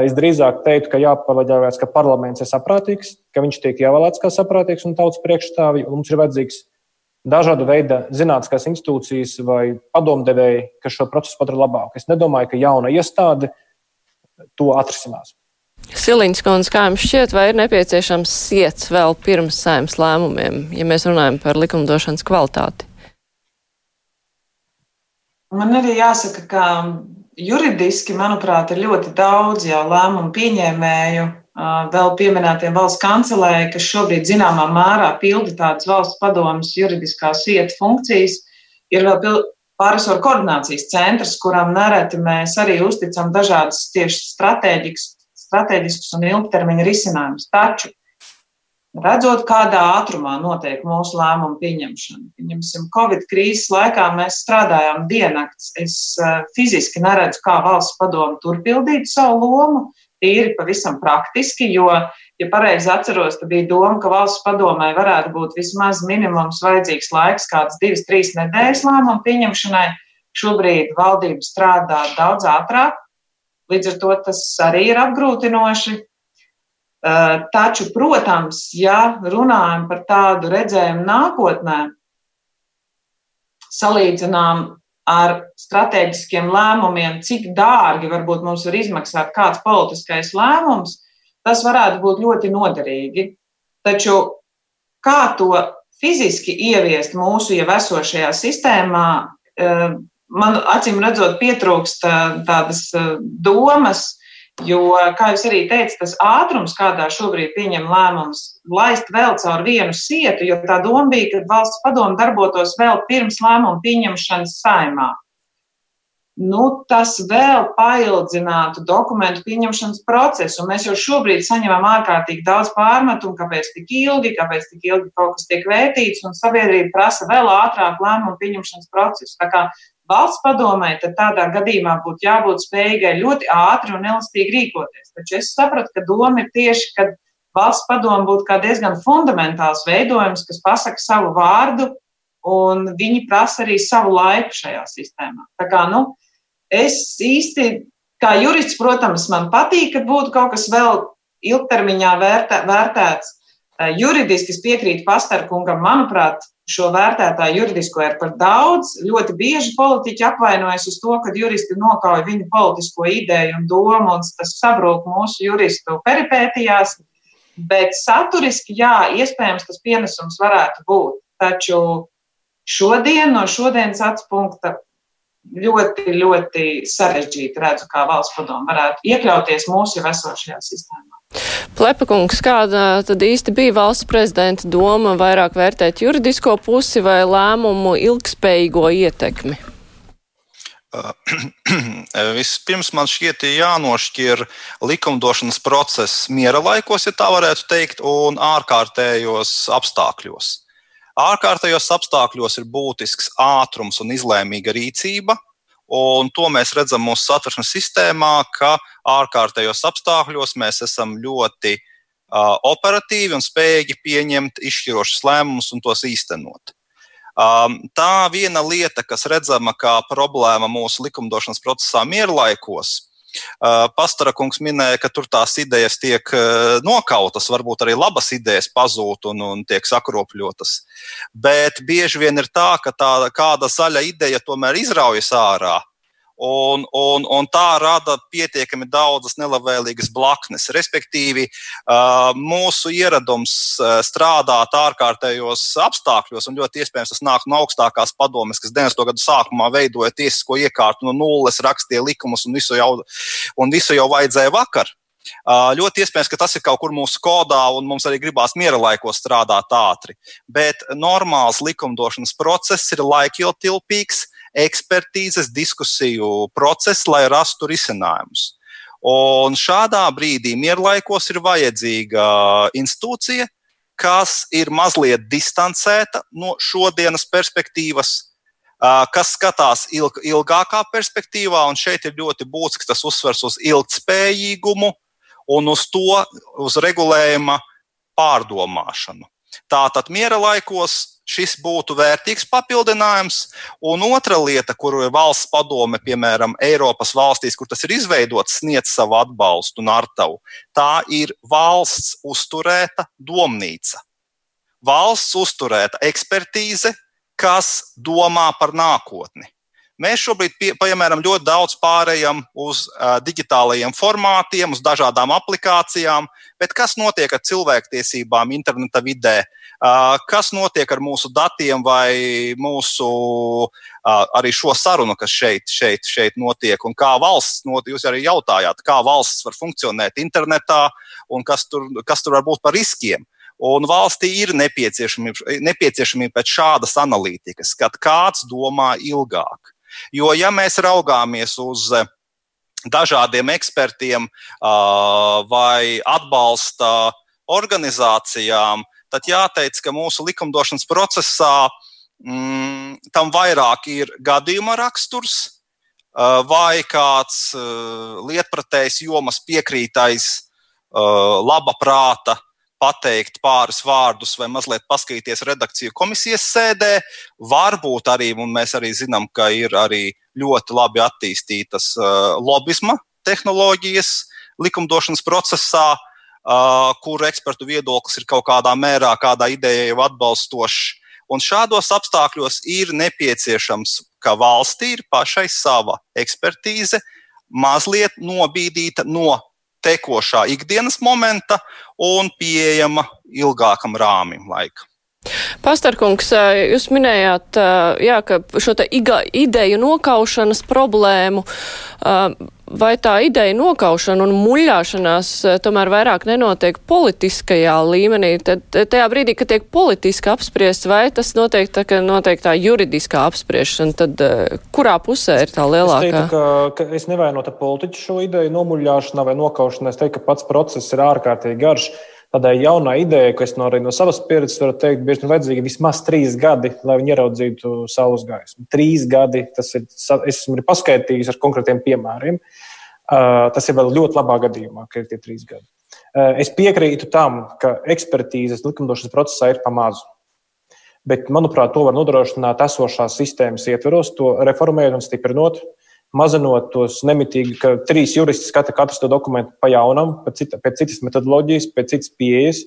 Es drīzāk teiktu, ka jāpaļaujas, ka parlaments ir saprātīgs, ka viņš tiek ievēlēts kā saprātīgs un tautas priekšstāvji, un mums ir vajadzīgs dažāda veida zinātniskās institūcijas vai padomdevēji, kas šo procesu padara labāku. Es nedomāju, ka jauna iestāde to atrisinās. Siliņš kundze, kā jums šķiet, vai ir nepieciešams siets vēl pirms saimnes lēmumiem, ja mēs runājam par likumdošanas kvalitāti? Man arī jāsaka, ka juridiski, manuprāt, ir ļoti daudz jau lēmumu pieņēmēju, vēl pieminētiem valsts kancelēji, kas šobrīd zināmā mērā pilda tādas valsts padomas juridiskās iet funkcijas. Ir vēl pārisoru koordinācijas centrs, kuram nereti mēs arī uzticam dažādas tieši stratēģiskas un ilgtermiņa risinājumus. Taču, redzot, kādā ātrumā notiek mūsu lēmumu pieņemšana, pieņemsim, Covid krīzes laikā mēs strādājām diennakts. Es fiziski neredzu, kā valsts padomu turpildītu savu lomu, tīri pavisam praktiski, jo, ja pareizi atceros, tad bija doma, ka valsts padomē varētu būt vismaz minimums vajadzīgs laiks, kāds divas, trīs nedēļas lēmumu pieņemšanai. Šobrīd valdība strādā daudz ātrāk, Līdz ar to tas arī ir apgrūtinoši. Eh, taču, protams, ja runājam par tādu redzējumu nākotnē, salīdzinām ar strateģiskiem lēmumiem, cik dārgi varbūt mums var izmaksāt kāds politiskais lēmums, tas varētu būt ļoti noderīgi. Taču kā to fiziski ieviest mūsu jau esošajā sistēmā, eh, man acīm redzot, pietrūkst tādas domas, jo, kā jūs arī teicat, tas ātrums, kādā šobrīd pieņem lēmums, laist vēl caur vienu sietu, jo tā doma bija, ka valsts padomu darbotos vēl pirms lēmumu pieņemšanas saimā. Nu, tas vēl paildzinātu dokumentu pieņemšanas procesu. Mēs jau šobrīd saņemam ārkārtīgi daudz pārmetumu, kāpēc tik ilgi, kāpēc tik ilgi kaut kas tiek vērtīts, un sabiedrība prasa vēl ātrāk lēmumu pieņemšanas procesu. Valsts padomē, tad tādā gadījumā būtu jābūt spējīgai ļoti ātri un elastīgi rīkoties. Taču es sapratu, ka doma ir tieši, ka valsts padoma būtu kā diezgan fundamentāls veidojums, kas pasaka savu vārdu, un viņi prasa arī savu laiku šajā sistēmā. Tā kā, nu, es īsti, kā jurists, protams, man patīk, ka būtu kaut kas vēl ilgtermiņā vērtē, vērtēts. Juridiski es piekrītu pastarkungam, manuprāt, šo vērtētāju juridisko ir par daudz. Ļoti bieži politiķi apvainojas uz to, ka juristi nokauj viņu politisko ideju un domu, un tas sabrūk mūsu juristu peripētijās. Bet saturiski, jā, iespējams, tas pienesums varētu būt. Taču šodien, no šodienas acu punkta, ļoti, ļoti sarežģīti redzu, kā valsts padomu varētu iekļauties mūsu jau esošajā sistēmā. Plepakungs, kāda tad īsti bija valsts prezidenta doma vairāk vērtēt juridisko pusi vai lēmumu ilgspējīgo ietekmi? Vispirms man šķiet, jānošķir likumdošanas process miera laikos, ja tā varētu teikt, un ārkārtējos apstākļos. Ārkārtējos apstākļos ir būtisks ātrums un izlēmīga rīcība, Un to mēs redzam mūsu satversmes sistēmā, ka ārkārtējos apstākļos mēs esam ļoti uh, operatīvi un spējīgi pieņemt izšķirošus lēmumus un tos īstenot. Um, tā viena lieta, kas redzama kā problēma mūsu likumdošanas procesā mierlaikos, Uh, Pastarakungs minēja, ka tur tās idejas tiek nokautas, varbūt arī labas idejas pazūd un, un tiek sakropļotas. Bet bieži vien ir tā, ka tā kāda zaļa ideja tomēr izraujas ārā. Un, un, un tā rada pietiekami daudzas nelabvēlīgas blaknes. Respektīvi, mūsu ieradums strādāt ārkārtējos apstākļos, un ļoti iespējams tas nāk no augstākās padomes, kas 90. gadu sākumā veidoja tiesisko iekārtu no nulles, rakstīja likumus un visu jau, un visu jau vajadzēja vakar. Ļoti iespējams, ka tas ir kaut kur mūsu kodā, un mums arī gribās miera laikos strādāt ātri. Bet normāls likumdošanas process ir laikiltilpīgs, ekspertīzes, diskusiju process, lai rastu risinājumus. Un šādā brīdī mierlaikos ir vajadzīga institūcija, kas ir mazliet distancēta no šodienas perspektīvas, kas skatās ilg, ilgākā perspektīvā, un šeit ir ļoti būtisks tas uzsvers uz ilgspējīgumu un uz to, uz regulējuma pārdomāšanu. Tātad miera laikos šis būtu vērtīgs papildinājums. Un otra lieta, kuru valsts padome, piemēram, Eiropas valstīs, kur tas ir izveidots, sniedz savu atbalstu un artavu, tā ir valsts uzturēta domnīca. Valsts uzturēta ekspertīze, kas domā par nākotni. Mēs šobrīd, pie, piemēram, ļoti daudz pārējām uz uh, digitālajiem formātiem, uz dažādām aplikācijām, bet kas notiek ar cilvēktiesībām interneta vidē? Uh, kas notiek ar mūsu datiem vai mūsu uh, arī šo sarunu, kas šeit, šeit, šeit notiek? Un kā valsts, not, jūs arī jautājāt, kā valsts var funkcionēt internetā un kas tur, kas tur var būt par riskiem? Un valstī ir nepieciešamība, nepieciešamība pēc šādas analītikas, kad kāds domā ilgāk. Jo, ja mēs raugāmies uz eh, dažādiem ekspertiem vai atbalsta organizācijām, tad jāteic, ka mūsu likumdošanas procesā mm, tam vairāk ir gadījuma raksturs vai kāds lietpratējs jomas piekrītais laba prāta pateikt pāris vārdus vai mazliet paskatīties redakciju komisijas sēdē. Varbūt arī, un mēs arī zinām, ka ir arī ļoti labi attīstītas lobisma tehnoloģijas likumdošanas procesā, kur ekspertu viedoklis ir kaut kādā mērā, kādā idejā jau atbalstošs. Un šādos apstākļos ir nepieciešams, ka valstī ir pašai sava ekspertīze, mazliet nobīdīta no tekošā ikdienas momenta un pieejama ilgākam rāmim laika. Pastarkungs, jūs minējāt, jā, ka šo te ideju nokaušanas problēmu, vai tā ideja nokaušana un muļāšanās tomēr vairāk nenotiek politiskajā līmenī, tad tajā brīdī, kad tiek politiski apspriests, vai tas notiek tā, ka notiek tā juridiskā apspriešana, tad kurā pusē ir tā lielākā? Es, teiktu, ka, ka es nevainotu politiķu šo ideju nomuļāšanā vai nokaušanā. Es teiktu, ka pats process ir ārkārtīgi garš tādai jaunai idejai, ko es no, no savas pieredzes varu teikt, bieži vien vajadzīgi vismaz trīs gadi, lai viņi ieraudzītu saules gaismu. Trīs gadi, tas ir, es esmu paskaidrojis ar konkrētiem piemēriem. Uh, tas ir vēl ļoti labā gadījumā, ka ir tie trīs gadi. Uh, es piekrītu tam, ka ekspertīzes likumdošanas procesā ir pamazu. Bet, manuprāt, to var nodrošināt esošās sistēmas ietveros, to reformējot un stiprinot. Uh, mazinot tos nemitīgi, ka trīs juristi skata katru to dokumentu pa jaunam, pēc, cita, pēc citas metodoloģijas, pēc citas pieejas.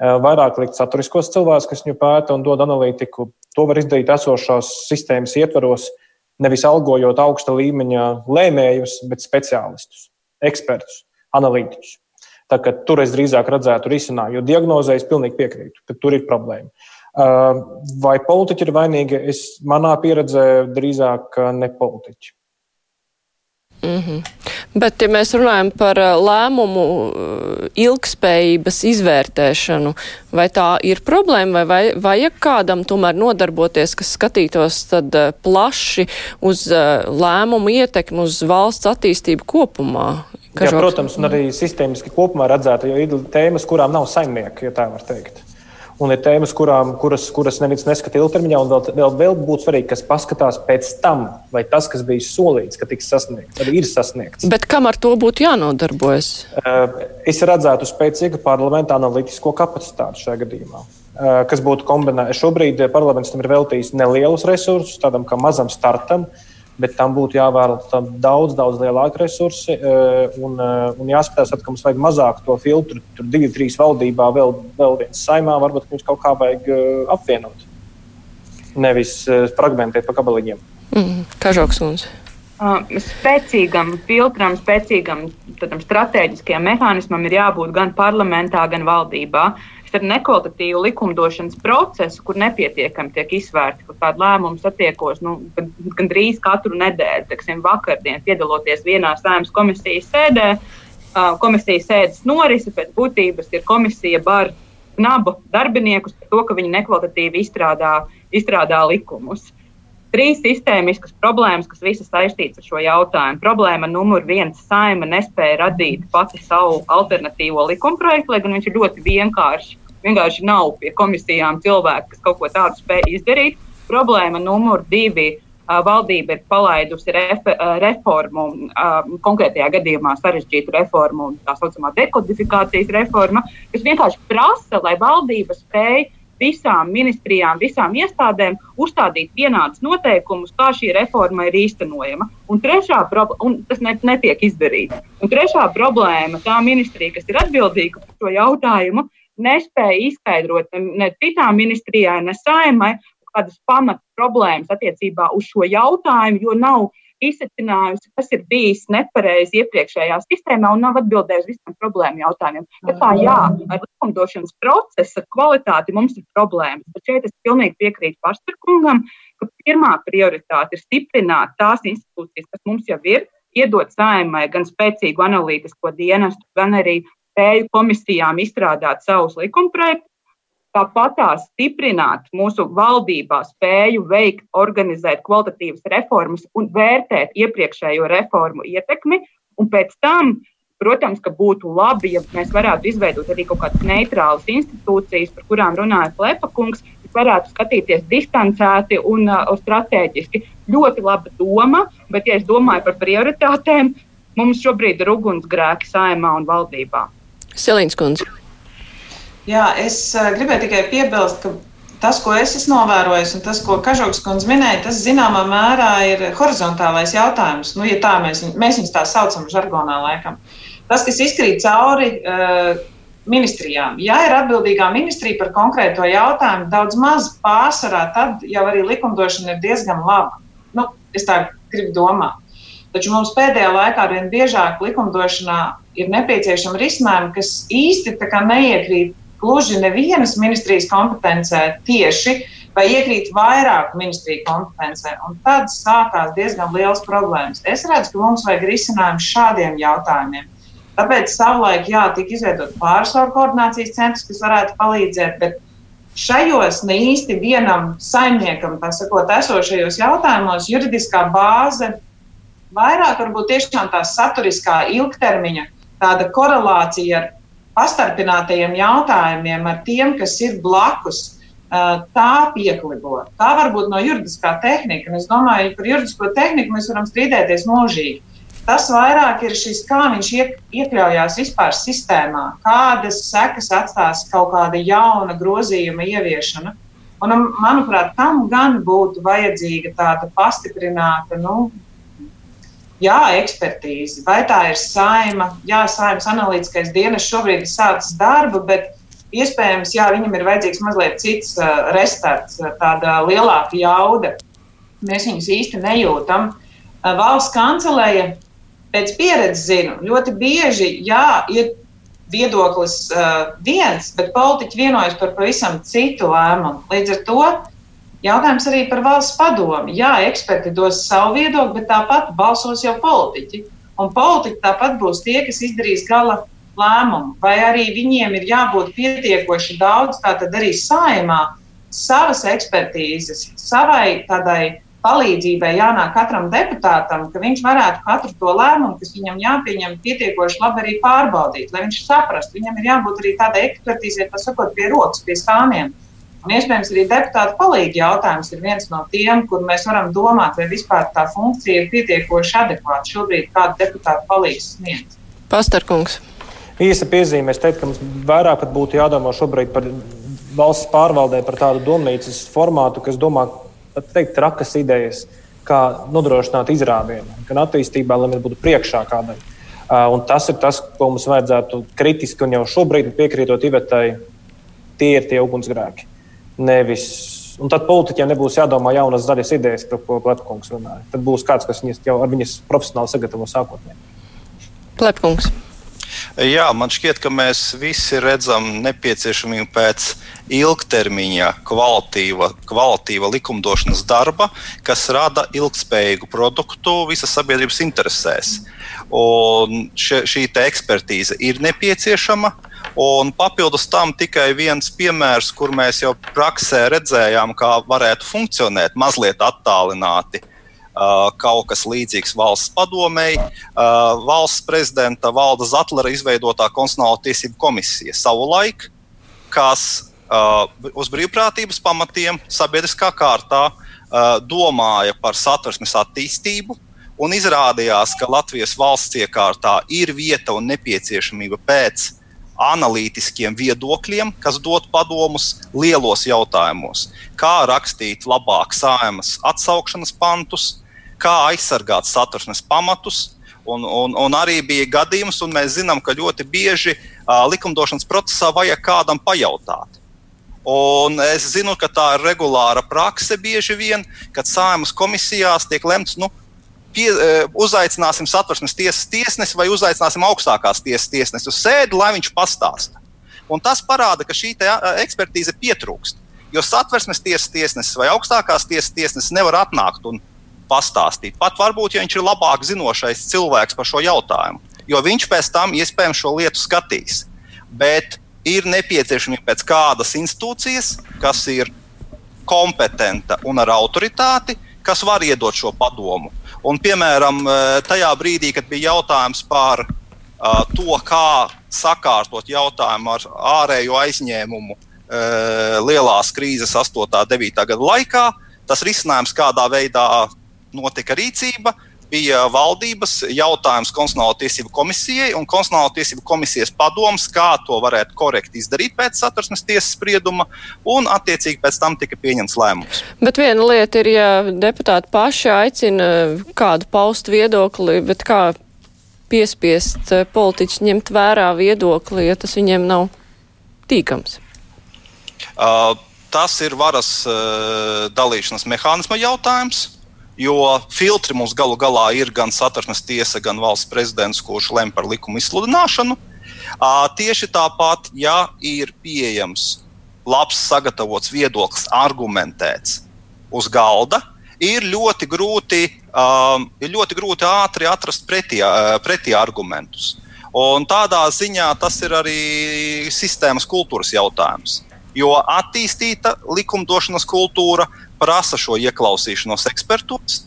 Vairāk likt saturiskos cilvēkus, kas viņu pēta un dod analītiku. To var izdarīt esošās sistēmas ietvaros, nevis algojot augsta līmeņa lēmējus, bet speciālistus, ekspertus, analītiķus. Tā kā tur es drīzāk redzētu risinājumu, jo diagnozē es pilnīgi piekrītu, ka tur ir problēma. Vai politiķi ir vainīgi? Es manā pieredzē drīzāk ne politiķi. Mm -hmm. Bet, ja mēs runājam par uh, lēmumu uh, ilgspējības izvērtēšanu, vai tā ir problēma, vai, vai vajag kādam tomēr nodarboties, kas skatītos tad uh, plaši uz lēmumu ietekmi uz valsts attīstību kopumā? Jā, protams, un arī sistēmiski kopumā redzēta, jo ir tēmas, kurām nav saimnieki, ja tā var teikt un ir tēmas, kurām, kuras, kuras neviens neskata ilgtermiņā, un vēl, vēl, vēl būtu svarīgi, kas paskatās pēc tam, vai tas, kas bija solīts, ka tiks sasniegts, arī ir sasniegts. Bet kam ar to būtu jānodarbojas? Eh, es redzētu spēcīgu parlamenta analītisko kapacitāti šajā gadījumā. Eh, kas būtu kombinēta? Šobrīd parlaments tam ir veltījis nelielus resursus, tādam kā mazam startam, uh, bet tam būtu jāvēlta daudz, daudz lielāki resursi. Eh, un, eh, un jāskatās, ka mums vajag mazāk to filtru. Tur divi, trīs valdībā, vēl, vēl viens saimā, varbūt mums kaut kā vajag eh, apvienot. Nevis fragmentēt pa kabeliņiem. Mm, Kažoks mums. Spēcīgam filtram, spēcīgam tādam strateģiskajam mehānismam ir jābūt gan parlamentā, gan valdībā. Uh, ar nekvalitatīvu likumdošanas procesu, kur nepietiekami tiek izvērti kaut kādi lēmumi, satiekos nu, gandrīz katru nedēļu, teiksim, vakardien, piedaloties vienā saimnes komisijas sēdē. komisijas sēdes norise pēc būtības ir komisija bar nabu darbiniekus par to, ka viņi nekvalitatīvi izstrādā, izstrādā likumus. Trīs sistēmiskas problēmas, kas visas saistītas ar šo jautājumu. Problēma numur viens - saima nespēja radīt pati savu alternatīvo likumprojektu, lai gan viņš ir ļoti vienkāršs. Vienkārši nav pie komisijām cilvēki, kas kaut ko tādu spēj izdarīt. Problēma numur divi valdība ir palaidusi refe, reformu, konkrētajā gadījumā sarežģītu reformu, tā saucamā dekodifikācijas reforma, kas vienkārši prasa, lai valdība spēj visām ministrijām, visām iestādēm uzstādīt vienādus noteikumus, kā šī reforma ir īstenojama. Un trešā problēma, un tas ne, netiek izdarīts. Un trešā problēma, tā ministrija, kas ir atbildīga par šo jautājumu, nespēja izskaidrot ne citām ministrijām, ne saimai, kādas pamat problēmas attiecībā uz šo jautājumu, jo nav izsacinājusi, kas ir bijis nepareizi iepriekšējā sistēmā un nav atbildējusi visiem problēmu jautājumiem. Tā kā jā, ar likumdošanas procesa kvalitāti mums ir problēmas, bet šeit es pilnīgi piekrītu Paštarkungam, ka pirmā prioritāte ir stiprināt tās institūcijas, kas mums jau ir, iedot saimai gan spēcīgu analītisko dienestu, gan arī spēju komisijām izstrādāt savus likumprojektus Tāpat tās stiprināt mūsu valdībā spēju veikt, organizēt kvalitatīvas reformas un vērtēt iepriekšējo reformu ietekmi. Un pēc tam, protams, ka būtu labi, ja mēs varētu izveidot arī kaut kādas neitrālas institūcijas, par kurām runāja Klepakungs, kas varētu skatīties distancēti un uh, strateģiski. Ļoti laba doma, bet, ja es domāju par prioritātēm, mums šobrīd ir ugunsgrēki saimā un valdībā. Silīns Kundze. Jā, es uh, gribēju tikai piebilst, ka tas, ko es esmu novērojis, un tas, ko Kažoks kundze minēja, tas zināmā mērā ir horizontālais jautājums. Nu, ja tā mēs, mēs viņus tā saucam, žargonā laikam. Tas, kas izkrīt cauri uh, ministrijām. Ja ir atbildīgā ministrija par konkrēto jautājumu, daudz maz pārsvarā, tad jau arī likumdošana ir diezgan laba. Nu, es tā gribu domāt. Taču mums pēdējā laikā arvien biežāk likumdošanā ir nepieciešama risinājuma, kas īsti neiekrīt gluži nevienas ministrijas kompetencē tieši, vai iekrīt vairāku ministriju kompetencē. Un tad sākās diezgan liels problēmas. Es redzu, ka mums vajag risinājumu šādiem jautājumiem. Tāpēc savulaik, jā, tika izveidot pārsvaru koordinācijas centrs, kas varētu palīdzēt, bet šajos ne īsti vienam saimniekam, tā sakot, esošajos jautājumos juridiskā bāze vairāk varbūt tiešām tā saturiskā ilgtermiņa tāda korelācija ar pastarpinātajiem jautājumiem ar tiem, kas ir blakus. Tā pieklibo. Tā var būt no juridiskā tehnika. Es domāju, par juridisko tehniku mēs varam strīdēties mūžīgi. Tas vairāk ir šis, kā viņš iekļaujās vispār sistēmā, kādas sekas atstās kaut kāda jauna grozījuma ieviešana. Un, manuprāt, tam gan būtu vajadzīga tāda pastiprināta nu, jā, ekspertīzi, vai tā ir saima, jā, saimas analītiskais dienas šobrīd ir sācis darbu, bet iespējams, jā, viņam ir vajadzīgs mazliet cits uh, restarts, tāda lielāka jauda. Mēs viņus īsti nejūtam. Uh, valsts kancelēja pēc pieredzes zinu, ļoti bieži, jā, ir viedoklis uh, viens, bet politiķi vienojas par pavisam citu lēmumu. Līdz ar to Jautājums arī par valsts padomu. Jā, eksperti dos savu viedokli, bet tāpat balsos jau politiķi. Un politiķi tāpat būs tie, kas izdarīs gala lēmumu. Vai arī viņiem ir jābūt pietiekoši daudz, tātad arī saimā, savas ekspertīzes, savai tādai palīdzībai jānāk katram deputātam, ka viņš varētu katru to lēmumu, kas viņam jāpieņem, pietiekoši labi arī pārbaudīt, lai viņš saprastu. Viņam ir jābūt arī tādai ekspertīzei, kas sakot, pie rokas, pie stāviem. Un iespējams, arī deputāta palīdzība jautājums ir viens no tiem, kur mēs varam domāt, vai vispār tā funkcija ir pietiekoši adekvāta šobrīd, kāda deputāta palīdzība sniedz. Pastarkungs. Īsa piezīme. Es teiktu, ka mums vairāk būtu jādomā šobrīd par valsts pārvaldē, par tādu domnīcas formātu, kas domā, teikt, trakas idejas, kā nodrošināt izrāvienu, gan attīstībā, lai mēs būtu priekšā kādai. Un tas ir tas, ko mums vajadzētu kritiski un jau šobrīd piekrītot Ivetai, tie ir tie ugunsgrēki. Nevis, un tad politiķiem nebūs jādomā jaunas zaļas idejas, par ko Plepkungs runāja. Tad būs kāds, kas viņas jau ar viņas profesionāli sagatavo sākotnēji. Plepkungs. Jā, man šķiet, ka mēs visi redzam nepieciešamību pēc ilgtermiņa kvalitīva, kvalitīva likumdošanas darba, kas rada ilgspējīgu produktu visas sabiedrības interesēs. Un še, šī ekspertīze ir nepieciešama. Un papildus tam tikai viens piemērs, kur mēs jau praksē redzējām, kā varētu funkcionēt mazliet attālināti kaut kas līdzīgs valsts padomēji. Valsts prezidenta Valda Zatlera izveidotā konstitucionālo tiesību komisija savulaik, kas uz brīvprātības pamatiem sabiedriskā kārtā domāja par satversmes attīstību. Un izrādījās, ka Latvijas valsts iekārtā ir vieta un nepieciešamība pēc analītiskiem viedokļiem, kas dod padomus lielos jautājumos. Kā rakstīt labāk sājumas atsaukšanas pantus, kā aizsargāt satversmes pamatus. Un, un, un arī bija gadījums, un mēs zinām, ka ļoti bieži uh, likumdošanas procesā vajag kādam pajautāt. Un es zinu, ka tā ir regulāra prakse bieži vien, kad sājumas komisijās tiek lemts, nu, pie, uzaicināsim satversmes tiesas tiesnesi vai uzaicināsim augstākās tiesas tiesnesi uz sēdi, lai viņš pastāsta. Un tas parāda, ka šī ekspertīze pietrūkst. Jo satversmes tiesas tiesnesis vai augstākās tiesas tiesnesis nevar atnākt un pastāstīt. Pat varbūt, ja viņš ir labāk zinošais cilvēks par šo jautājumu, jo viņš pēc tam iespējams šo lietu skatīs. Bet ir nepieciešami pēc kādas institūcijas, kas ir kompetenta un ar autoritāti, kas var iedot šo padomu. Un, piemēram, tajā brīdī, kad bija jautājums par uh, to, kā sakārtot jautājumu ar ārējo aizņēmumu uh, lielās krīzes 8. un 9. gada laikā, tas risinājums, kādā veidā notika rīcība, bija valdības jautājums Konstitucionālo tiesību komisijai un Konstitucionālo tiesību komisijas padoms, kā to varētu korekti izdarīt pēc satversmes tiesas sprieduma, un attiecīgi pēc tam tika pieņemts lēmums. Bet viena lieta ir, ja deputāti paši aicina kādu paust viedokli, bet kā piespiest politiķus ņemt vērā viedokli, ja tas viņiem nav tīkams? Uh, tas ir varas uh, dalīšanas mehānisma jautājums jo filtri mums galu galā ir gan satversmes tiesa, gan valsts prezidents, kurš lem par likumu izsludināšanu. Tieši tāpat, ja ir pieejams labs, sagatavots viedoklis, argumentēts uz galda, ir ļoti grūti, um, ir ļoti grūti ātri atrast pretī, pretī argumentus. Un tādā ziņā tas ir arī sistēmas kultūras jautājums. Jo attīstīta likumdošanas kultūra prasa šo ieklausīšanos ekspertos,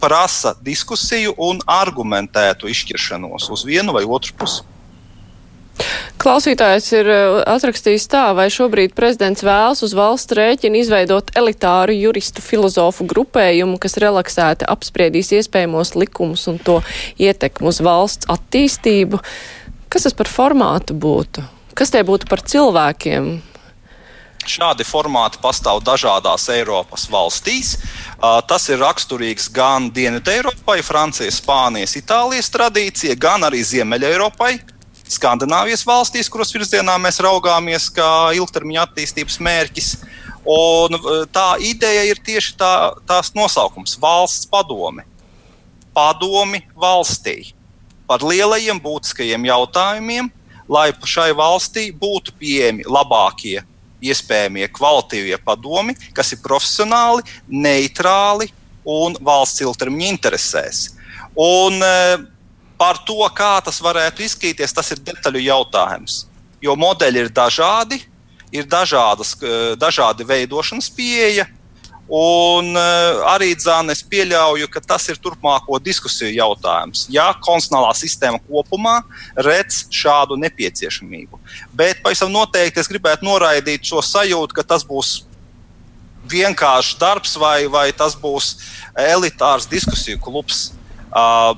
prasa diskusiju un argumentētu izšķiršanos uz vienu vai otru pusi. Klausītājs ir uh, atrakstījis tā, vai šobrīd prezidents vēlas uz valsts rēķina izveidot elitāru juristu filozofu grupējumu, kas relaksēti apspriedīs iespējamos likumus un to ietekmu uz valsts attīstību. Kas tas par formātu būtu? Kas tie būtu par cilvēkiem? Šādi formāti pastāv dažādās Eiropas valstīs. Tas ir raksturīgs gan Dienvidēropai, Francijas, Spānijas, Itālijas tradīcija, gan arī Ziemeļeiropai, Skandināvijas valstīs, kuras virzienā mēs raugāmies kā ilgtermiņa attīstības mērķis. Un tā ideja ir tieši tā, tās nosaukums - valsts padome. Padomi valstī par lielajiem būtiskajiem jautājumiem, lai šai valstī būtu pieejami labākie iespējamie kvalitīvie padomi, kas ir profesionāli, neitrāli un valsts ilgtermiņa interesēs. Un, e, par to, kā tas varētu izskatīties, tas ir detaļu jautājums. Jo modeļi ir dažādi, ir dažādas, e, dažādi veidošanas pieeja, Un uh, arī dzēn, es pieļauju, ka tas ir turpmāko diskusiju jautājums. Ja konstitucionālā sistēma kopumā redz šādu nepieciešamību. Bet pavisam noteikti es gribētu noraidīt šo sajūtu, ka tas būs vienkāršs darbs vai, vai tas būs elitārs diskusiju klubs. Uh,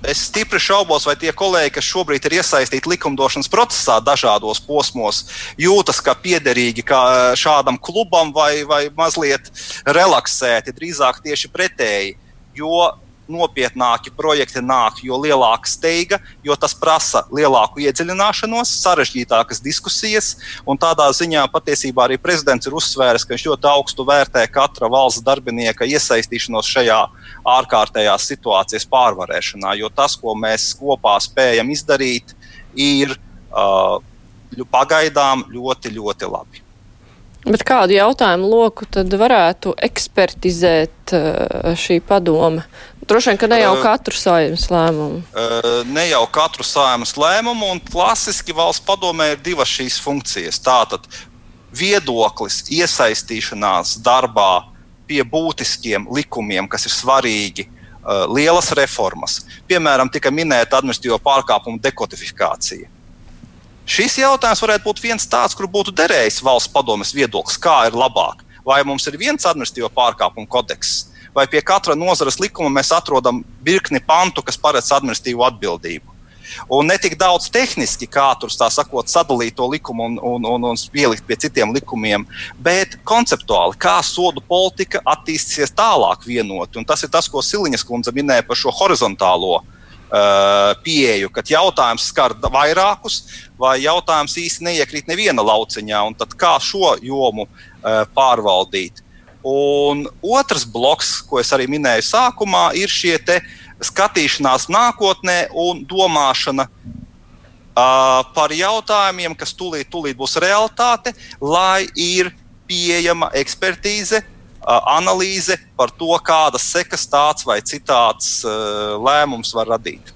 Es stipri šaubos, vai tie kolēģi, kas šobrīd ir iesaistīti likumdošanas procesā, dažādos posmos, jūtas kā piederīgi kā šādam klubam vai, vai mazliet relaksēti. Drīzāk tieši pretēji. Jo nopietnāki projekti nāk, jo lielāka steiga, jo tas prasa lielāku iedziļināšanos, sarežģītākas diskusijas. Tādā ziņā patiesībā arī prezidents ir uzsvēris, ka viņš ļoti augstu vērtē katra valsts darbinieka iesaistīšanos šajā ārkārtējās situācijas pārvarēšanā. Jo tas, ko mēs kopā spējam izdarīt, ir uh, pagaidām ļoti, ļoti labi. Bet kādu jautājumu loku tad varētu ekspertizēt uh, šī padome? Droši vien, ka ne jau katru saimnes lēmumu. Ne jau katru saimnes lēmumu, un klasiski valsts padomē ir divas šīs funkcijas. Tātad viedoklis, iesaistīšanās darbā pie būtiskiem likumiem, kas ir svarīgi, lielas reformas. Piemēram, tika minēta administratīvo pārkāpumu dekodifikācija Šis jautājums varētu būt viens tāds, kur būtu derējis valsts padomes viedoklis, kā ir labāk. Vai mums ir viens administratīvo pārkāpumu kodeks, vai pie katra nozares likuma mēs atrodam virkni pantu, kas paredz administratīvu atbildību. Un ne tik daudz tehniski, kā tur sakot, sadalīt to likumu un, un, un, un pielikt pie citiem likumiem, bet konceptuāli, kā sodu politika attīstīsies tālāk vienot. Un tas ir tas, ko Siliņas kundze minēja par šo horizontālo Uh, pieeju, kad jautājums skar vairākus, vai jautājums īsti neiekrīt neviena lauciņā, un tad kā šo jomu uh, pārvaldīt. Un otrs bloks, ko es arī minēju sākumā, ir šie skatīšanās nākotnē un domāšana uh, par jautājumiem, kas tūlīt, tūlīt būs realitāte, lai ir pieejama ekspertīze, analīze par to, kādas sekas tāds vai citāds lēmums var radīt.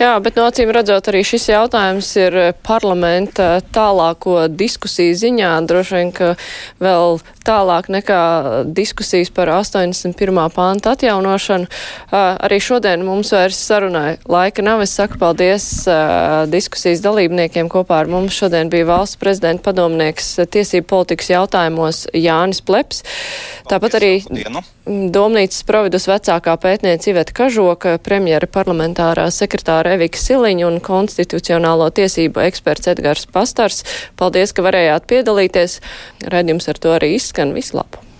Jā, bet no acīm redzot, arī šis jautājums ir parlamenta tālāko diskusiju ziņā. Droši vien, ka vēl tālāk nekā diskusijas par 81. pānta atjaunošanu. Arī šodien mums vairs sarunai laika nav. Es saku paldies diskusijas dalībniekiem. Kopā ar mums šodien bija valsts prezidenta padomnieks tiesību politikas jautājumos Jānis Pleps. Tāpat arī Domnīcas providus vecākā pētniece Iveta Kažoka, premjera parlamentārā sekretāra Evika Siliņa un konstitucionālo tiesību eksperts Edgars Pastars. Paldies, ka varējāt piedalīties. Redījums ar to arī izskan. Vislabāk!